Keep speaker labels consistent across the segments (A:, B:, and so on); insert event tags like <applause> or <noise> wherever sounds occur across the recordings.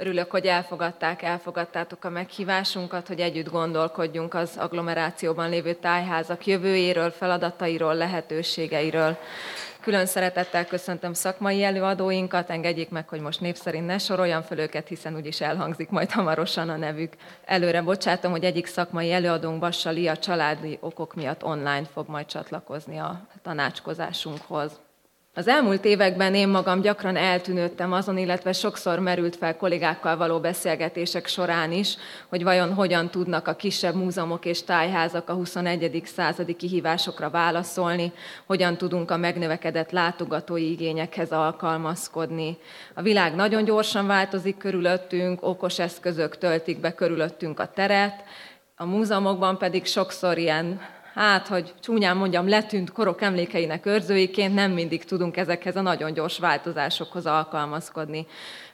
A: Örülök, hogy elfogadták, elfogadtátok a meghívásunkat, hogy együtt gondolkodjunk az agglomerációban lévő tájházak jövőjéről, feladatairól, lehetőségeiről. Külön szeretettel köszöntöm szakmai előadóinkat, engedjék meg, hogy most név ne soroljam föl őket, hiszen úgyis elhangzik majd hamarosan a nevük. Előre bocsátom, hogy egyik szakmai előadónk Bassali a családi okok miatt online fog majd csatlakozni a tanácskozásunkhoz. Az elmúlt években én magam gyakran eltűnődtem azon, illetve sokszor merült fel kollégákkal való beszélgetések során is, hogy vajon hogyan tudnak a kisebb múzeumok és tájházak a 21. századi kihívásokra válaszolni, hogyan tudunk a megnövekedett látogatói igényekhez alkalmazkodni. A világ nagyon gyorsan változik körülöttünk, okos eszközök töltik be körülöttünk a teret, a múzeumokban pedig sokszor ilyen hát, hogy csúnyán mondjam, letűnt korok emlékeinek őrzőiként nem mindig tudunk ezekhez a nagyon gyors változásokhoz alkalmazkodni.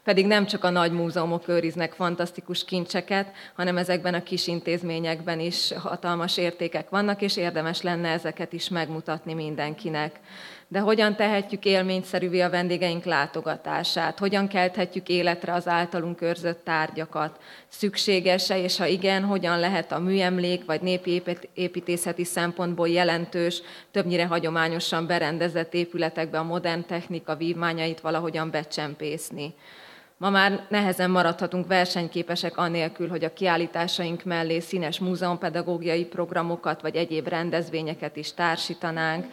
A: Pedig nem csak a nagy múzeumok őriznek fantasztikus kincseket, hanem ezekben a kis intézményekben is hatalmas értékek vannak, és érdemes lenne ezeket is megmutatni mindenkinek de hogyan tehetjük élményszerűvé a vendégeink látogatását, hogyan kelthetjük életre az általunk őrzött tárgyakat, szükséges-e, és ha igen, hogyan lehet a műemlék vagy népi építészeti szempontból jelentős, többnyire hagyományosan berendezett épületekbe a modern technika vívmányait valahogyan becsempészni. Ma már nehezen maradhatunk versenyképesek anélkül, hogy a kiállításaink mellé színes múzeumpedagógiai programokat vagy egyéb rendezvényeket is társítanánk,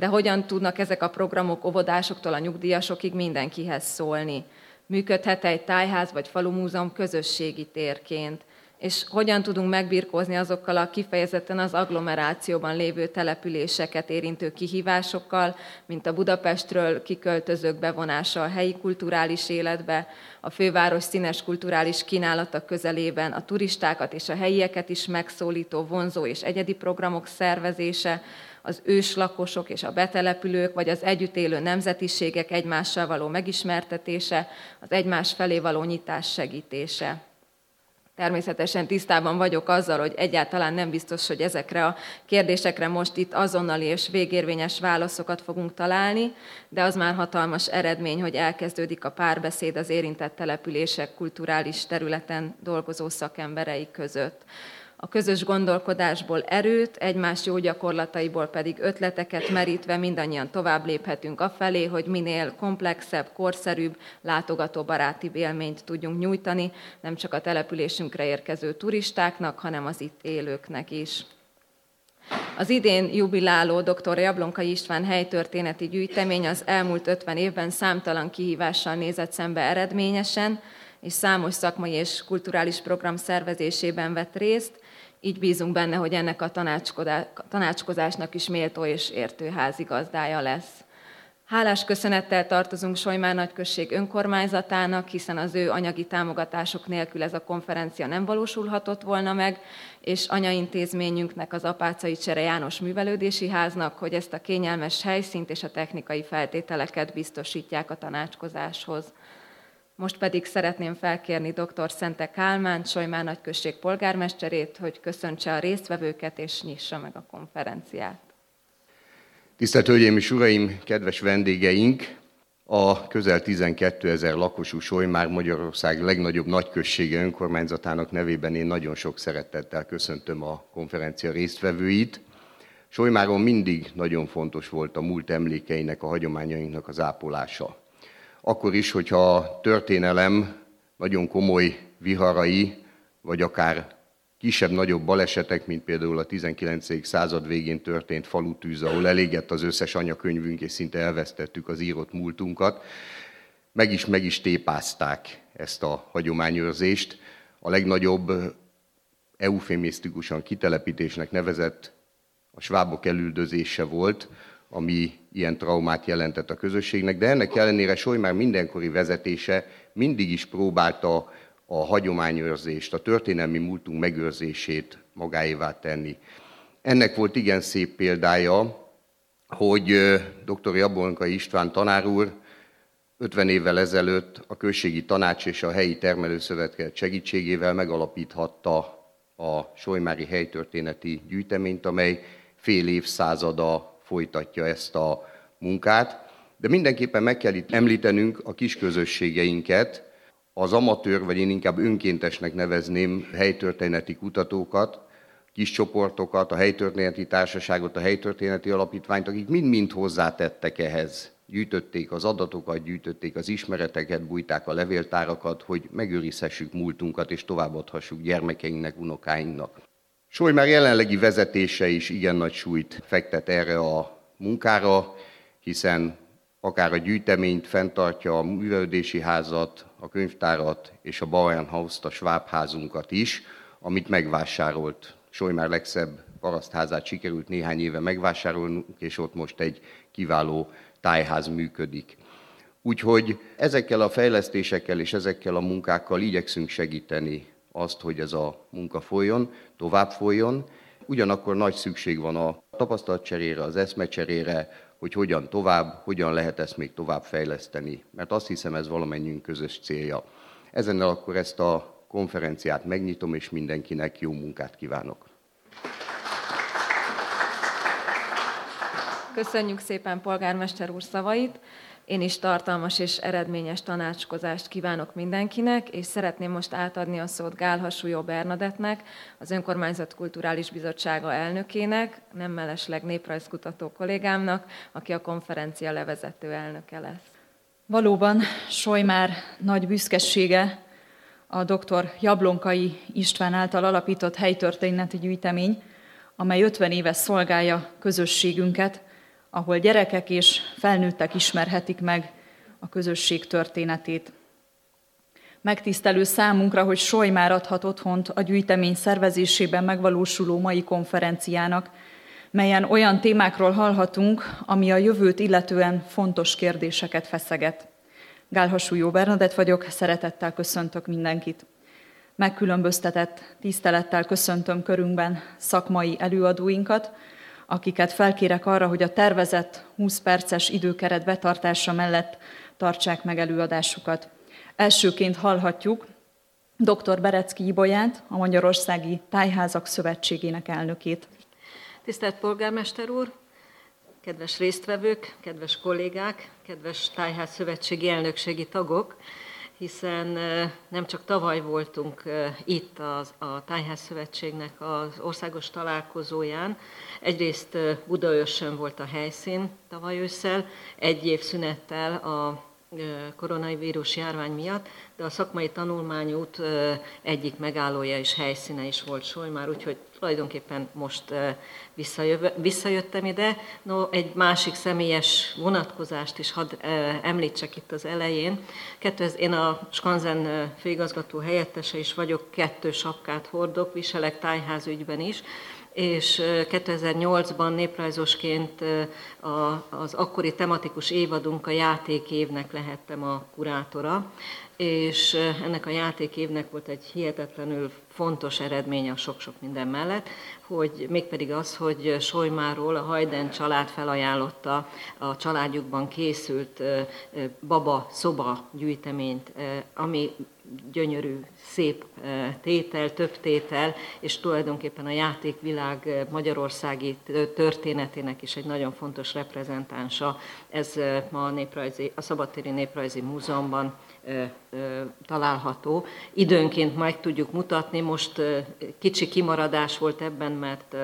A: de hogyan tudnak ezek a programok óvodásoktól a nyugdíjasokig mindenkihez szólni? Működhet egy tájház vagy falumúzeum közösségi térként? És hogyan tudunk megbirkózni azokkal a kifejezetten az agglomerációban lévő településeket érintő kihívásokkal, mint a Budapestről kiköltözők bevonása a helyi kulturális életbe, a főváros színes kulturális kínálata közelében a turistákat és a helyieket is megszólító vonzó és egyedi programok szervezése, az őslakosok és a betelepülők, vagy az együtt élő nemzetiségek egymással való megismertetése, az egymás felé való nyitás segítése. Természetesen tisztában vagyok azzal, hogy egyáltalán nem biztos, hogy ezekre a kérdésekre most itt azonnali és végérvényes válaszokat fogunk találni, de az már hatalmas eredmény, hogy elkezdődik a párbeszéd az érintett települések kulturális területen dolgozó szakemberei között a közös gondolkodásból erőt, egymás jó gyakorlataiból pedig ötleteket merítve mindannyian tovább léphetünk afelé, hogy minél komplexebb, korszerűbb, látogatóbaráti élményt tudjunk nyújtani, nem csak a településünkre érkező turistáknak, hanem az itt élőknek is. Az idén jubiláló dr. Jablonkai István helytörténeti gyűjtemény az elmúlt 50 évben számtalan kihívással nézett szembe eredményesen, és számos szakmai és kulturális program szervezésében vett részt, így bízunk benne, hogy ennek a tanácskozásnak is méltó és értő házigazdája lesz. Hálás köszönettel tartozunk Solymár nagyközség önkormányzatának, hiszen az ő anyagi támogatások nélkül ez a konferencia nem valósulhatott volna meg, és anyaintézményünknek, az Apácai Csere János Művelődési Háznak, hogy ezt a kényelmes helyszínt és a technikai feltételeket biztosítják a tanácskozáshoz. Most pedig szeretném felkérni dr. Szente Kálmán, Solymár nagyközség polgármesterét, hogy köszöntse a résztvevőket és nyissa meg a konferenciát.
B: Tisztelt Hölgyeim és Uraim, kedves vendégeink! A közel 12 ezer lakosú Solymár Magyarország legnagyobb nagyközsége önkormányzatának nevében én nagyon sok szeretettel köszöntöm a konferencia résztvevőit. Solymáron mindig nagyon fontos volt a múlt emlékeinek, a hagyományainknak az ápolása akkor is, hogyha a történelem nagyon komoly viharai, vagy akár kisebb-nagyobb balesetek, mint például a 19. század végén történt falutűz, ahol elégett az összes anyakönyvünk, és szinte elvesztettük az írott múltunkat, meg is meg is tépázták ezt a hagyományőrzést. A legnagyobb eufémisztikusan kitelepítésnek nevezett a svábok elüldözése volt, ami ilyen traumát jelentett a közösségnek, de ennek ellenére Soly már mindenkori vezetése mindig is próbálta a hagyományőrzést, a történelmi múltunk megőrzését magáévá tenni. Ennek volt igen szép példája, hogy dr. Jabonka István tanár úr 50 évvel ezelőtt a községi tanács és a helyi termelőszövetkezet segítségével megalapíthatta a Solymári helytörténeti gyűjteményt, amely fél évszázada folytatja ezt a munkát. De mindenképpen meg kell itt említenünk a kisközösségeinket, az amatőr, vagy én inkább önkéntesnek nevezném helytörténeti kutatókat, kis csoportokat, a helytörténeti társaságot, a helytörténeti alapítványt, akik mind-mind hozzátettek ehhez. Gyűjtötték az adatokat, gyűjtötték az ismereteket, bújták a levéltárakat, hogy megőrizhessük múltunkat és továbbadhassuk gyermekeinknek, unokáinknak. Soly már jelenlegi vezetése is igen nagy súlyt fektet erre a munkára, hiszen akár a gyűjteményt fenntartja a művelődési házat, a könyvtárat és a Bauernhaus-t, a Schwab házunkat is, amit megvásárolt. Soly már legszebb parasztházát sikerült néhány éve megvásárolnunk, és ott most egy kiváló tájház működik. Úgyhogy ezekkel a fejlesztésekkel és ezekkel a munkákkal igyekszünk segíteni azt, hogy ez a munka folyjon, tovább folyjon. Ugyanakkor nagy szükség van a tapasztalatcserére, az eszmecserére, hogy hogyan tovább, hogyan lehet ezt még tovább fejleszteni, mert azt hiszem ez valamennyünk közös célja. Ezennel akkor ezt a konferenciát megnyitom, és mindenkinek jó munkát kívánok.
A: Köszönjük szépen polgármester úr szavait. Én is tartalmas és eredményes tanácskozást kívánok mindenkinek, és szeretném most átadni a szót Gálhasúlyó Bernadettnek, az Önkormányzat Kulturális Bizottsága elnökének, nem mellesleg néprajzkutató kollégámnak, aki a konferencia levezető elnöke lesz.
C: Valóban Solymár nagy büszkesége a dr. Jablonkai István által alapított helytörténeti gyűjtemény, amely 50 éve szolgálja közösségünket, ahol gyerekek és felnőttek ismerhetik meg a közösség történetét. Megtisztelő számunkra, hogy Soly már adhat otthont a gyűjtemény szervezésében megvalósuló mai konferenciának, melyen olyan témákról hallhatunk, ami a jövőt illetően fontos kérdéseket feszeget. Gálhasú Bernadett vagyok, szeretettel köszöntök mindenkit. Megkülönböztetett tisztelettel köszöntöm körünkben szakmai előadóinkat, akiket felkérek arra, hogy a tervezett 20 perces időkeret betartása mellett tartsák meg előadásukat. Elsőként hallhatjuk dr. Berecki Ibolyát, a Magyarországi Tájházak Szövetségének elnökét.
D: Tisztelt polgármester úr, kedves résztvevők, kedves kollégák, kedves Tájház Szövetségi elnökségi tagok! Hiszen nem csak tavaly voltunk itt az, a Tájház Szövetségnek az országos találkozóján, egyrészt Budaörsön volt a helyszín tavaly ősszel, egy év szünettel a koronavírus járvány miatt, de a szakmai tanulmányút egyik megállója és helyszíne is volt Solymár, úgyhogy tulajdonképpen most visszajöttem ide. No, egy másik személyes vonatkozást is hadd említsek itt az elején. Én a Skanzen főigazgató helyettese is vagyok, kettő sapkát hordok, viselek tájházügyben is, és 2008-ban néprajzosként az akkori tematikus évadunk a játékévnek lehettem a kurátora, és ennek a játékévnek volt egy hihetetlenül fontos eredménye a sok-sok minden mellett, hogy mégpedig az, hogy Solymáról a Hajden család felajánlotta a családjukban készült baba szoba gyűjteményt, ami gyönyörű, szép tétel, több tétel, és tulajdonképpen a játékvilág magyarországi történetének is egy nagyon fontos reprezentánsa. Ez ma a, néprajzi, a Szabadtéri Néprajzi Múzeumban található. Időnként meg tudjuk mutatni, most kicsi kimaradás volt ebben, mert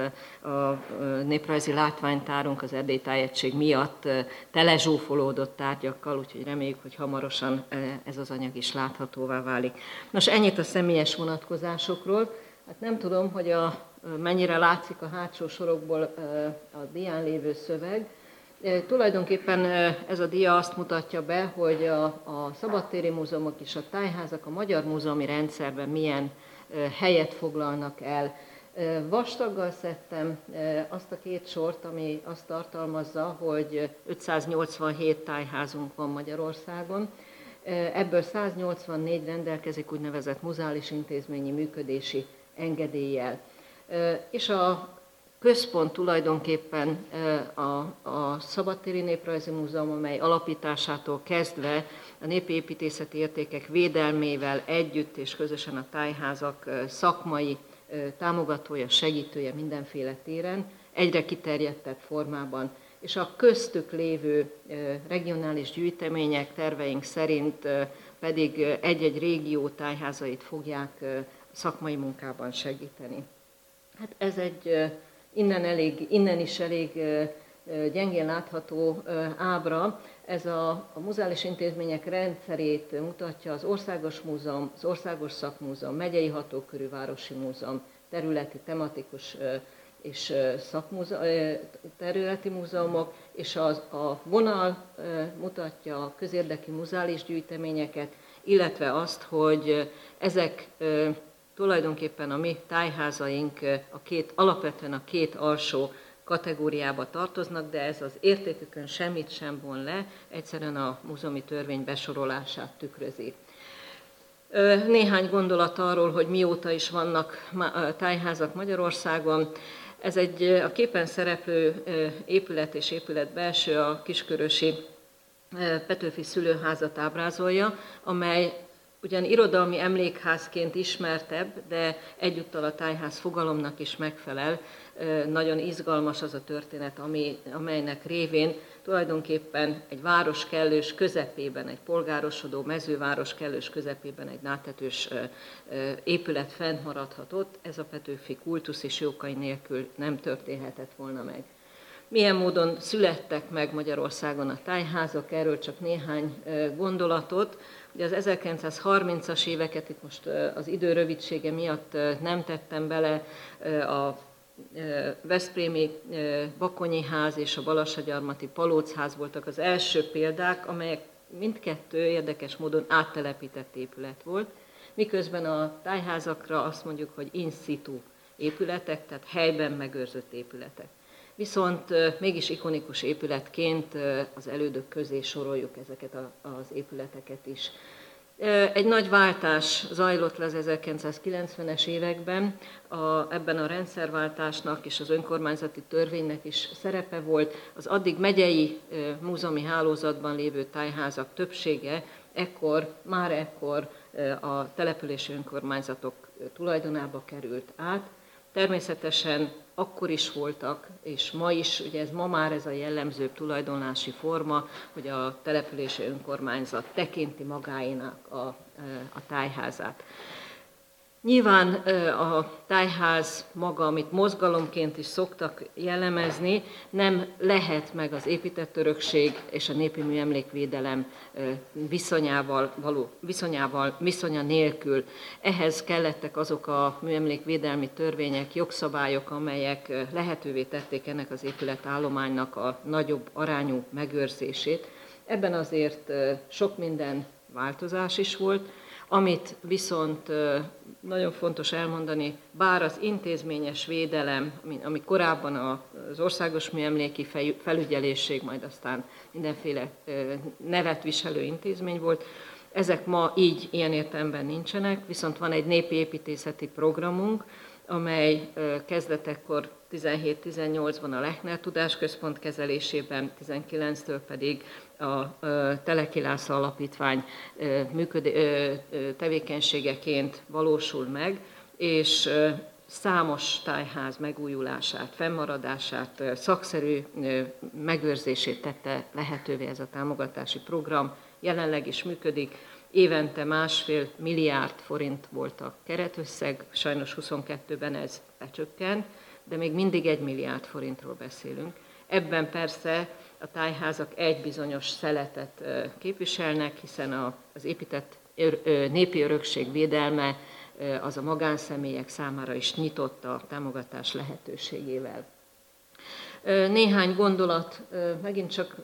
D: a néprajzi látványtárunk az Erdély tájegység miatt telezsúfolódott tárgyakkal, úgyhogy reméljük, hogy hamarosan ez az anyag is láthatóvá válik. Nos, ennyit a személyes vonatkozásokról. Hát nem tudom, hogy a, mennyire látszik a hátsó sorokból a dián lévő szöveg, Tulajdonképpen ez a dia azt mutatja be, hogy a, a szabadtéri múzeumok és a tájházak a magyar múzeumi rendszerben milyen helyet foglalnak el. Vastaggal szedtem azt a két sort, ami azt tartalmazza, hogy 587 tájházunk van Magyarországon, ebből 184 rendelkezik úgynevezett muzális intézményi működési engedéllyel. És a központ tulajdonképpen a, a Szabadtéri Néprajzi Múzeum, amely alapításától kezdve a népi építészeti értékek védelmével együtt és közösen a tájházak szakmai támogatója, segítője mindenféle téren, egyre kiterjedtebb formában, és a köztük lévő regionális gyűjtemények terveink szerint pedig egy-egy régió tájházait fogják szakmai munkában segíteni. Hát ez egy innen, elég, innen is elég gyengén látható ábra. Ez a, a muzeális intézmények rendszerét mutatja az Országos Múzeum, az Országos Szakmúzeum, Megyei Hatókörű Városi Múzeum, területi, tematikus és szakmúze, területi múzeumok, és az, a vonal mutatja a közérdekű muzeális gyűjteményeket, illetve azt, hogy ezek tulajdonképpen a mi tájházaink a két, alapvetően a két alsó kategóriába tartoznak, de ez az értékükön semmit sem von le, egyszerűen a múzeumi törvény besorolását tükrözi. Néhány gondolat arról, hogy mióta is vannak tájházak Magyarországon. Ez egy a képen szereplő épület és épület belső a Kiskörösi Petőfi szülőházat ábrázolja, amely ugyan irodalmi emlékházként ismertebb, de egyúttal a tájház fogalomnak is megfelel. Nagyon izgalmas az a történet, ami, amelynek révén tulajdonképpen egy város kellős közepében, egy polgárosodó mezőváros kellős közepében egy nátetős épület fennmaradhatott. Ez a Petőfi kultusz és jókai nélkül nem történhetett volna meg. Milyen módon születtek meg Magyarországon a tájházak, erről csak néhány gondolatot. Ugye az 1930-as éveket, itt most az idő rövidsége miatt nem tettem bele a Veszprémi Bakonyi ház és a Balassagyarmati Palócház voltak az első példák, amelyek mindkettő érdekes módon áttelepített épület volt, miközben a tájházakra azt mondjuk, hogy in situ épületek, tehát helyben megőrzött épületek. Viszont mégis ikonikus épületként az elődök közé soroljuk ezeket az épületeket is. Egy nagy váltás zajlott le az 1990-es években, a, ebben a rendszerváltásnak és az önkormányzati törvénynek is szerepe volt. Az addig megyei múzeumi hálózatban lévő tájházak többsége ekkor, már ekkor a települési önkormányzatok tulajdonába került át. Természetesen akkor is voltak, és ma is, ugye ez ma már ez a jellemző tulajdonlási forma, hogy a települési önkormányzat tekinti magáénak a, a tájházát. Nyilván a tájház maga, amit mozgalomként is szoktak jellemezni, nem lehet meg az épített örökség és a népi műemlékvédelem viszonyával, való, viszonyával, viszonya nélkül. Ehhez kellettek azok a műemlékvédelmi törvények, jogszabályok, amelyek lehetővé tették ennek az épületállománynak a nagyobb arányú megőrzését. Ebben azért sok minden változás is volt, amit viszont nagyon fontos elmondani, bár az intézményes védelem, ami korábban az országos műemléki felügyelőség, majd aztán mindenféle nevet viselő intézmény volt, ezek ma így ilyen értelemben nincsenek, viszont van egy népi építészeti programunk, amely kezdetekkor 17-18-ban a Lechner Tudásközpont kezelésében, 19-től pedig a Telekilásza Alapítvány tevékenységeként valósul meg, és számos tájház megújulását, fennmaradását, szakszerű megőrzését tette lehetővé ez a támogatási program. Jelenleg is működik, évente másfél milliárd forint volt a keretösszeg, sajnos 22-ben ez becsökkent, de még mindig egy milliárd forintról beszélünk. Ebben persze a tájházak egy bizonyos szeletet képviselnek, hiszen az épített népi örökség védelme az a magánszemélyek számára is nyitott a támogatás lehetőségével. Néhány gondolat, megint csak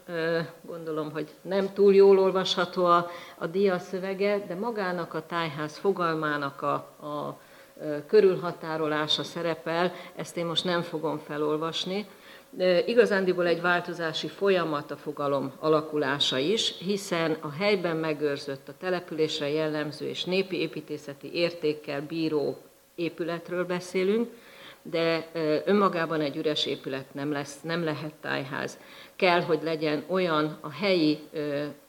D: gondolom, hogy nem túl jól olvasható a, a dia szövege, de magának a tájház fogalmának a, a körülhatárolása szerepel, ezt én most nem fogom felolvasni. Igazándiból egy változási folyamat a fogalom alakulása is, hiszen a helyben megőrzött, a településre jellemző és népi építészeti értékkel bíró épületről beszélünk, de önmagában egy üres épület nem, lesz, nem lehet tájház. Kell, hogy legyen olyan a helyi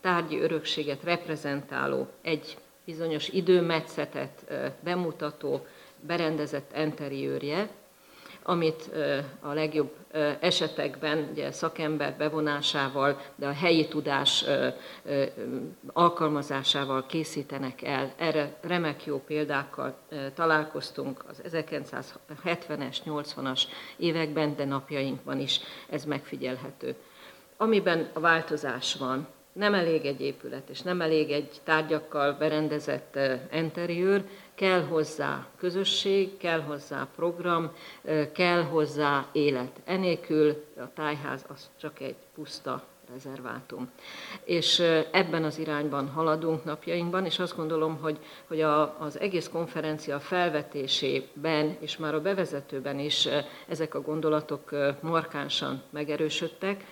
D: tárgyi örökséget reprezentáló, egy bizonyos időmetszetet bemutató, berendezett enteriőrje, amit a legjobb esetekben ugye szakember bevonásával, de a helyi tudás alkalmazásával készítenek el. Erre remek jó példákkal találkoztunk az 1970-es, 80-as években, de napjainkban is ez megfigyelhető. Amiben a változás van, nem elég egy épület, és nem elég egy tárgyakkal berendezett interiőr, kell hozzá közösség, kell hozzá program, kell hozzá élet. Enélkül a tájház az csak egy puszta rezervátum. És ebben az irányban haladunk napjainkban, és azt gondolom, hogy, hogy a, az egész konferencia felvetésében, és már a bevezetőben is ezek a gondolatok markánsan megerősödtek,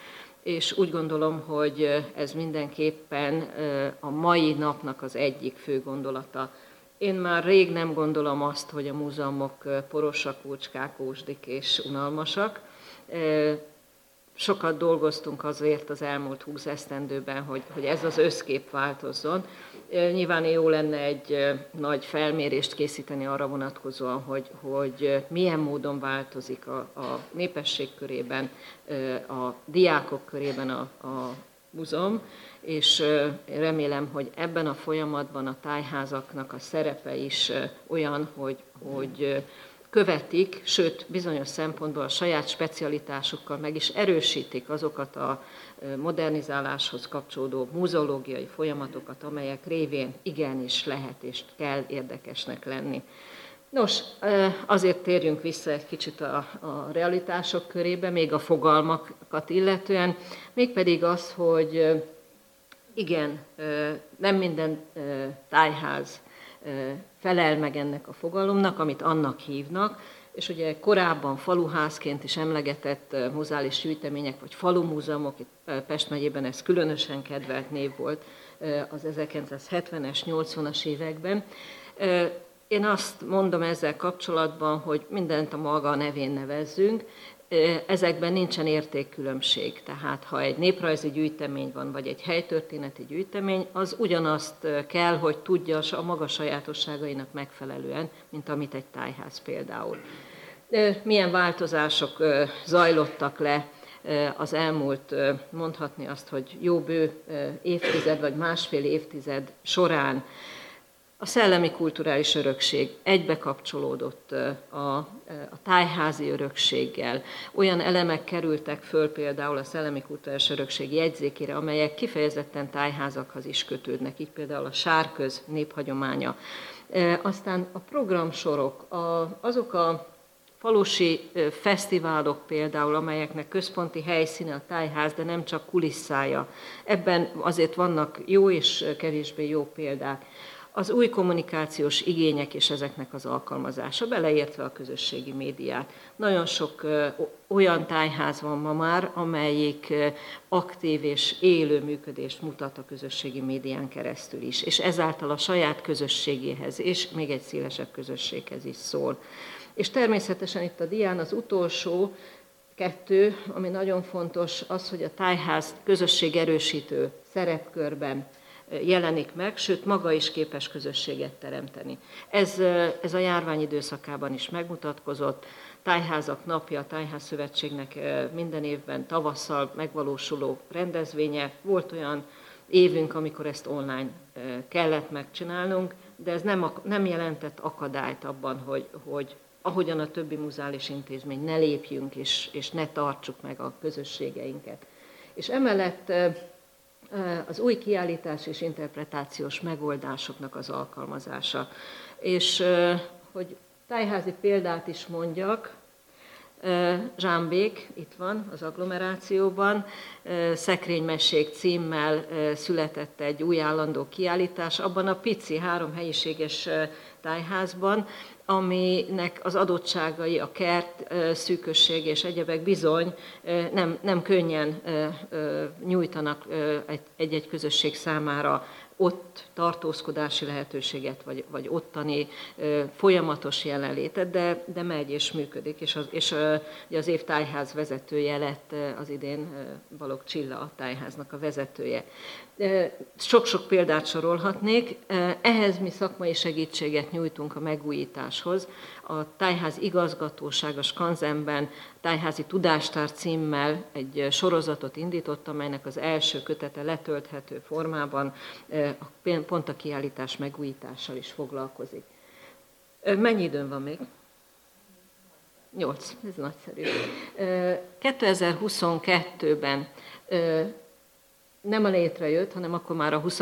D: és úgy gondolom, hogy ez mindenképpen a mai napnak az egyik fő gondolata. Én már rég nem gondolom azt, hogy a múzeumok porosak, úcskák, ósdik és unalmasak. Sokat dolgoztunk azért az elmúlt húsz esztendőben, hogy, hogy ez az összkép változzon. Nyilván jó lenne egy nagy felmérést készíteni arra vonatkozóan, hogy, hogy milyen módon változik a, a népesség körében, a diákok körében a, a múzeum, és remélem, hogy ebben a folyamatban a tájházaknak a szerepe is olyan, hogy, hogy követik, sőt bizonyos szempontból a saját specialitásukkal meg is erősítik azokat a modernizáláshoz kapcsolódó múzeológiai folyamatokat, amelyek révén igenis lehet és kell érdekesnek lenni. Nos, azért térjünk vissza egy kicsit a, a realitások körébe, még a fogalmakat illetően, mégpedig az, hogy igen, nem minden tájház felel meg ennek a fogalomnak, amit annak hívnak, és ugye korábban faluházként is emlegetett muzális gyűjtemények, vagy falumúzeumok, itt Pest megyében ez különösen kedvelt név volt az 1970-es, 80-as években. Én azt mondom ezzel kapcsolatban, hogy mindent a maga nevén nevezzünk, ezekben nincsen értékkülönbség. Tehát ha egy néprajzi gyűjtemény van, vagy egy helytörténeti gyűjtemény, az ugyanazt kell, hogy tudja a maga sajátosságainak megfelelően, mint amit egy tájház például. Milyen változások zajlottak le az elmúlt, mondhatni azt, hogy jó bő évtized vagy másfél évtized során a szellemi kulturális örökség egybe kapcsolódott a, a tájházi örökséggel. Olyan elemek kerültek föl például a szellemi kulturális örökség jegyzékére, amelyek kifejezetten tájházakhoz is kötődnek, így például a sárköz néphagyománya. Aztán a programsorok, a, azok a falusi fesztiválok például, amelyeknek központi helyszíne a tájház, de nem csak kulisszája. Ebben azért vannak jó és kevésbé jó példák az új kommunikációs igények és ezeknek az alkalmazása, beleértve a közösségi médiát. Nagyon sok olyan tájház van ma már, amelyik aktív és élő működést mutat a közösségi médián keresztül is, és ezáltal a saját közösségéhez és még egy szélesebb közösséghez is szól. És természetesen itt a dián az utolsó, kettő, ami nagyon fontos, az, hogy a tájház közösség erősítő szerepkörben jelenik meg, sőt maga is képes közösséget teremteni. Ez, ez a járvány időszakában is megmutatkozott. Tájházak napja, a Tájház Szövetségnek minden évben tavasszal megvalósuló rendezvénye. Volt olyan évünk, amikor ezt online kellett megcsinálnunk, de ez nem, nem jelentett akadályt abban, hogy, hogy ahogyan a többi muzális intézmény ne lépjünk és, és ne tartsuk meg a közösségeinket. És emellett az új kiállítás és interpretációs megoldásoknak az alkalmazása. És hogy tájházi példát is mondjak, Zsámbék itt van az agglomerációban, Szekrénymesség címmel született egy új állandó kiállítás, abban a pici három helyiséges tájházban, aminek az adottságai, a kert, szűkösség és egyebek bizony nem, nem könnyen nyújtanak egy-egy közösség számára ott tartózkodási lehetőséget, vagy, vagy ottani folyamatos jelenlétet, de, de megy és működik, és az, és az év tájház vezetője lett az idén Balog Csilla a tájháznak a vezetője. Sok-sok példát sorolhatnék. Ehhez mi szakmai segítséget nyújtunk a megújításhoz. A Tájház igazgatóság a Skanzenben Tájházi Tudástár címmel egy sorozatot indított, amelynek az első kötete letölthető formában pont a kiállítás megújítással is foglalkozik. Mennyi időn van még? Nyolc, ez nagyszerű. 2022-ben nem a létrejött, hanem akkor már a 20.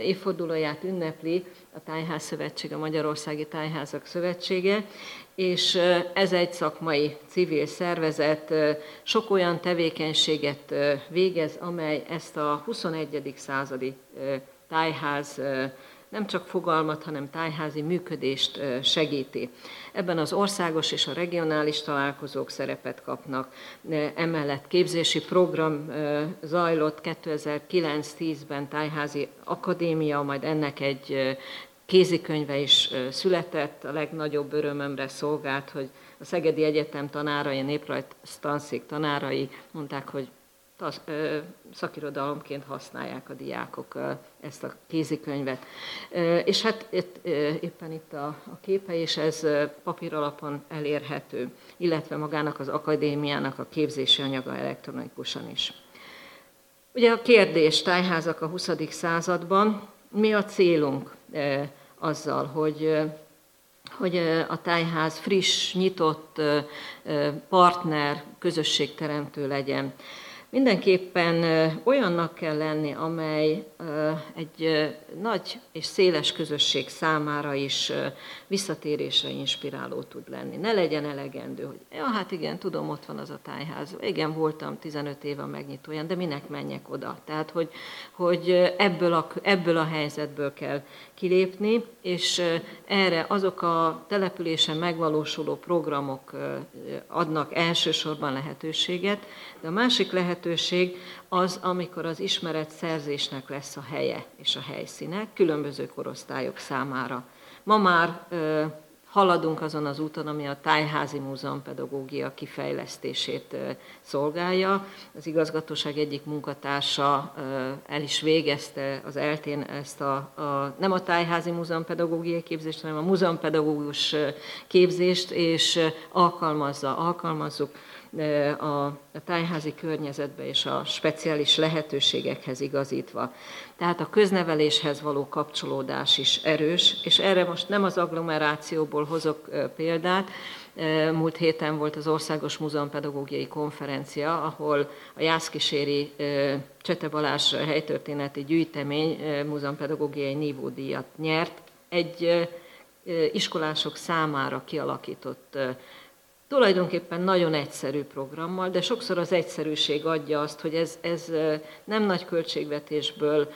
D: évfordulóját ünnepli a Tájház Szövetség, a Magyarországi Tájházak Szövetsége, és ez egy szakmai civil szervezet, sok olyan tevékenységet végez, amely ezt a 21. századi tájház nem csak fogalmat, hanem tájházi működést segíti. Ebben az országos és a regionális találkozók szerepet kapnak. Emellett képzési program zajlott 2009-10-ben Tájházi Akadémia, majd ennek egy kézikönyve is született, a legnagyobb örömömre szolgált, hogy a Szegedi Egyetem tanárai, a néprajt tanszék tanárai mondták, hogy szakirodalomként használják a diákok ezt a kézikönyvet. És hát itt, éppen itt a, a képe, és ez papír alapon elérhető, illetve magának az akadémiának a képzési anyaga elektronikusan is. Ugye a kérdés, tájházak a 20. században, mi a célunk azzal, hogy hogy a tájház friss, nyitott partner, közösségteremtő legyen. Mindenképpen olyannak kell lenni, amely egy nagy és széles közösség számára is visszatérésre inspiráló tud lenni. Ne legyen elegendő, hogy ja, hát igen, tudom, ott van az a tájház. Igen, voltam 15 éve megnyitóján, de minek menjek oda? Tehát, hogy, hogy ebből, a, ebből a helyzetből kell kilépni, és erre azok a településen megvalósuló programok adnak elsősorban lehetőséget, de a másik lehetőség az, amikor az ismeret szerzésnek lesz a helye és a helyszíne különböző korosztályok számára. Ma már haladunk azon az úton, ami a Tájházi Múzeum pedagógia kifejlesztését szolgálja. Az igazgatóság egyik munkatársa el is végezte az eltén ezt a, a nem a Tájházi Múzeum pedagógiai képzést, hanem a múzeumpedagógus képzést, és alkalmazza, alkalmazzuk a tájházi környezetbe és a speciális lehetőségekhez igazítva. Tehát a közneveléshez való kapcsolódás is erős, és erre most nem az agglomerációból hozok példát, Múlt héten volt az Országos Múzeumpedagógiai Konferencia, ahol a Jászkíséri Csete Balázs helytörténeti gyűjtemény múzeumpedagógiai nívódíjat nyert. Egy iskolások számára kialakított tulajdonképpen nagyon egyszerű programmal, de sokszor az egyszerűség adja azt, hogy ez, ez nem nagy költségvetésből,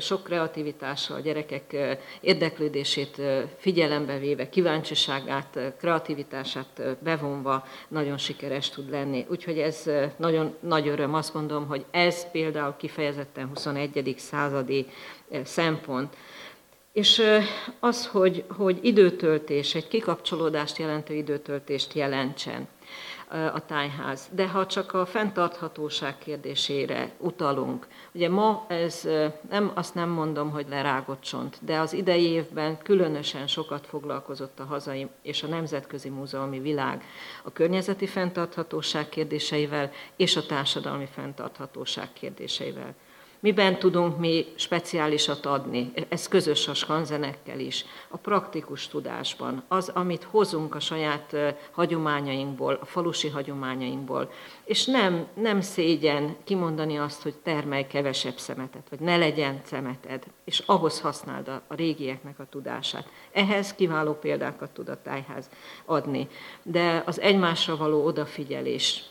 D: sok kreativitással a gyerekek érdeklődését figyelembe véve, kíváncsiságát, kreativitását bevonva nagyon sikeres tud lenni. Úgyhogy ez nagyon nagy öröm, azt mondom, hogy ez például kifejezetten 21. századi szempont. És az, hogy, hogy időtöltés, egy kikapcsolódást jelentő időtöltést jelentsen a tájház. De ha csak a fenntarthatóság kérdésére utalunk, ugye ma ez nem, azt nem mondom, hogy lerágott csont, de az idei évben különösen sokat foglalkozott a hazai és a nemzetközi múzeumi világ a környezeti fenntarthatóság kérdéseivel és a társadalmi fenntarthatóság kérdéseivel. Miben tudunk mi speciálisat adni? Ez közös a skanzenekkel is. A praktikus tudásban, az, amit hozunk a saját hagyományainkból, a falusi hagyományainkból. És nem, nem szégyen kimondani azt, hogy termelj kevesebb szemetet, vagy ne legyen szemeted, és ahhoz használd a, a régieknek a tudását. Ehhez kiváló példákat tud a tájház adni. De az egymásra való odafigyelés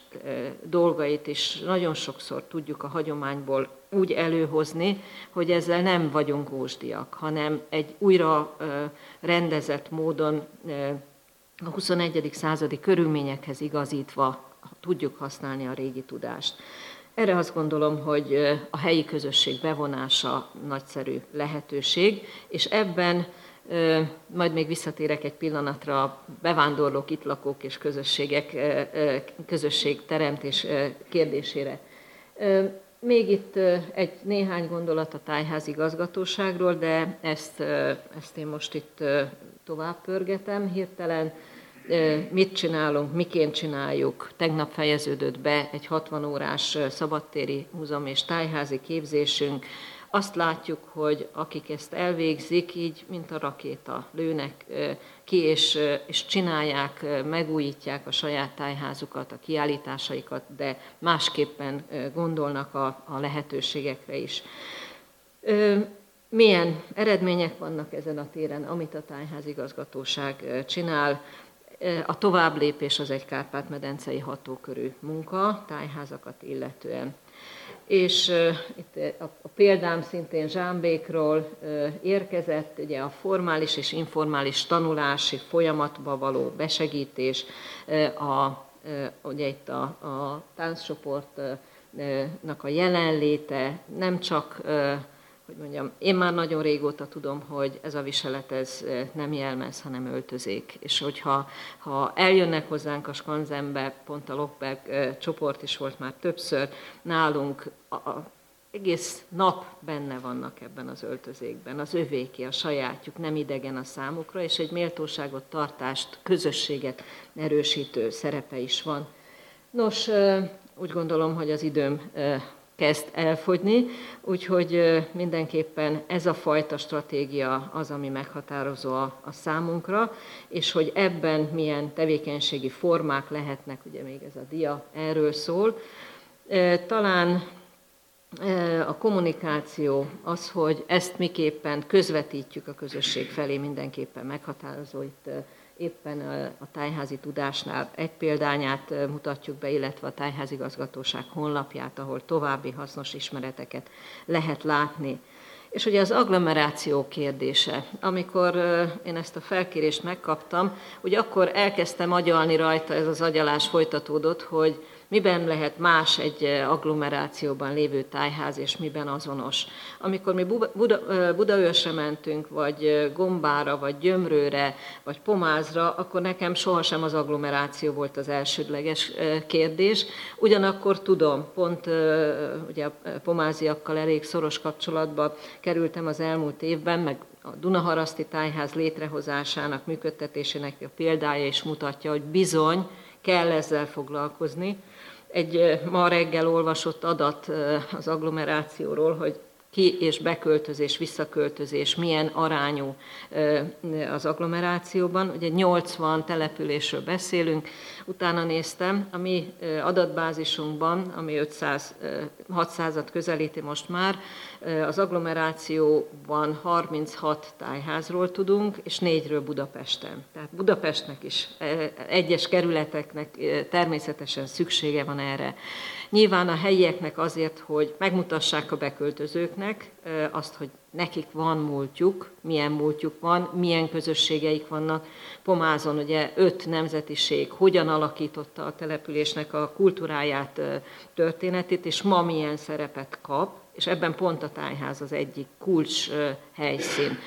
D: dolgait is nagyon sokszor tudjuk a hagyományból úgy előhozni, hogy ezzel nem vagyunk ósdiak, hanem egy újra rendezett módon a 21. századi körülményekhez igazítva tudjuk használni a régi tudást. Erre azt gondolom, hogy a helyi közösség bevonása nagyszerű lehetőség, és ebben majd még visszatérek egy pillanatra a bevándorlók, itt lakók és közösségek, közösség teremtés kérdésére. Még itt egy néhány gondolat a tájház igazgatóságról, de ezt, ezt én most itt tovább pörgetem hirtelen. Mit csinálunk, miként csináljuk? Tegnap fejeződött be egy 60 órás szabadtéri múzeum és tájházi képzésünk, azt látjuk, hogy akik ezt elvégzik, így, mint a rakéta, lőnek ki, és, és csinálják, megújítják a saját tájházukat, a kiállításaikat, de másképpen gondolnak a, a lehetőségekre is. Milyen eredmények vannak ezen a téren, amit a tájházigazgatóság csinál? A tovább lépés az egy Kárpát-medencei hatókörű munka, tájházakat illetően és itt a, példám szintén Zsámbékról érkezett, ugye a formális és informális tanulási folyamatba való besegítés, a, ugye itt a, a tánccsoportnak a jelenléte, nem csak hogy mondjam, én már nagyon régóta tudom, hogy ez a viselet ez nem jelmez, hanem öltözék. És hogyha ha eljönnek hozzánk a skanzenbe, pont a Lokberg csoport is volt már többször, nálunk a, a, egész nap benne vannak ebben az öltözékben, az övéki, a sajátjuk, nem idegen a számukra, és egy méltóságot, tartást, közösséget erősítő szerepe is van. Nos, úgy gondolom, hogy az időm kezd elfogyni, úgyhogy mindenképpen ez a fajta stratégia az, ami meghatározó a, számunkra, és hogy ebben milyen tevékenységi formák lehetnek, ugye még ez a dia erről szól. Talán a kommunikáció, az, hogy ezt miképpen közvetítjük a közösség felé, mindenképpen meghatározó itt éppen a tájházi tudásnál egy példányát mutatjuk be, illetve a tájházigazgatóság honlapját, ahol további hasznos ismereteket lehet látni. És ugye az agglomeráció kérdése. Amikor én ezt a felkérést megkaptam, ugye akkor elkezdtem agyalni rajta, ez az agyalás folytatódott, hogy miben lehet más egy eh, agglomerációban lévő tájház, és miben azonos. Amikor mi Buda, eh, mentünk, vagy eh, Gombára, vagy Gyömrőre, vagy Pomázra, akkor nekem sohasem az agglomeráció volt az elsődleges kérdés. Ugyanakkor tudom, pont ugye a pomáziakkal elég szoros kapcsolatba kerültem az elmúlt évben, meg a Dunaharaszti Tájház létrehozásának, működtetésének a példája is mutatja, hogy bizony kell ezzel foglalkozni egy ma reggel olvasott adat az agglomerációról, hogy ki- és beköltözés, visszaköltözés milyen arányú az agglomerációban. Ugye 80 településről beszélünk, utána néztem, a mi adatbázisunkban, ami 500, 600-at közelíti most már, az agglomerációban 36 tájházról tudunk, és négyről Budapesten. Tehát Budapestnek is, egyes kerületeknek természetesen szüksége van erre. Nyilván a helyieknek azért, hogy megmutassák a beköltözőknek azt, hogy nekik van múltjuk, milyen múltjuk van, milyen közösségeik vannak. Pomázon ugye öt nemzetiség hogyan alakította a településnek a kultúráját, történetét, és ma milyen szerepet kap, és ebben pont a tájház az egyik kulcs helyszín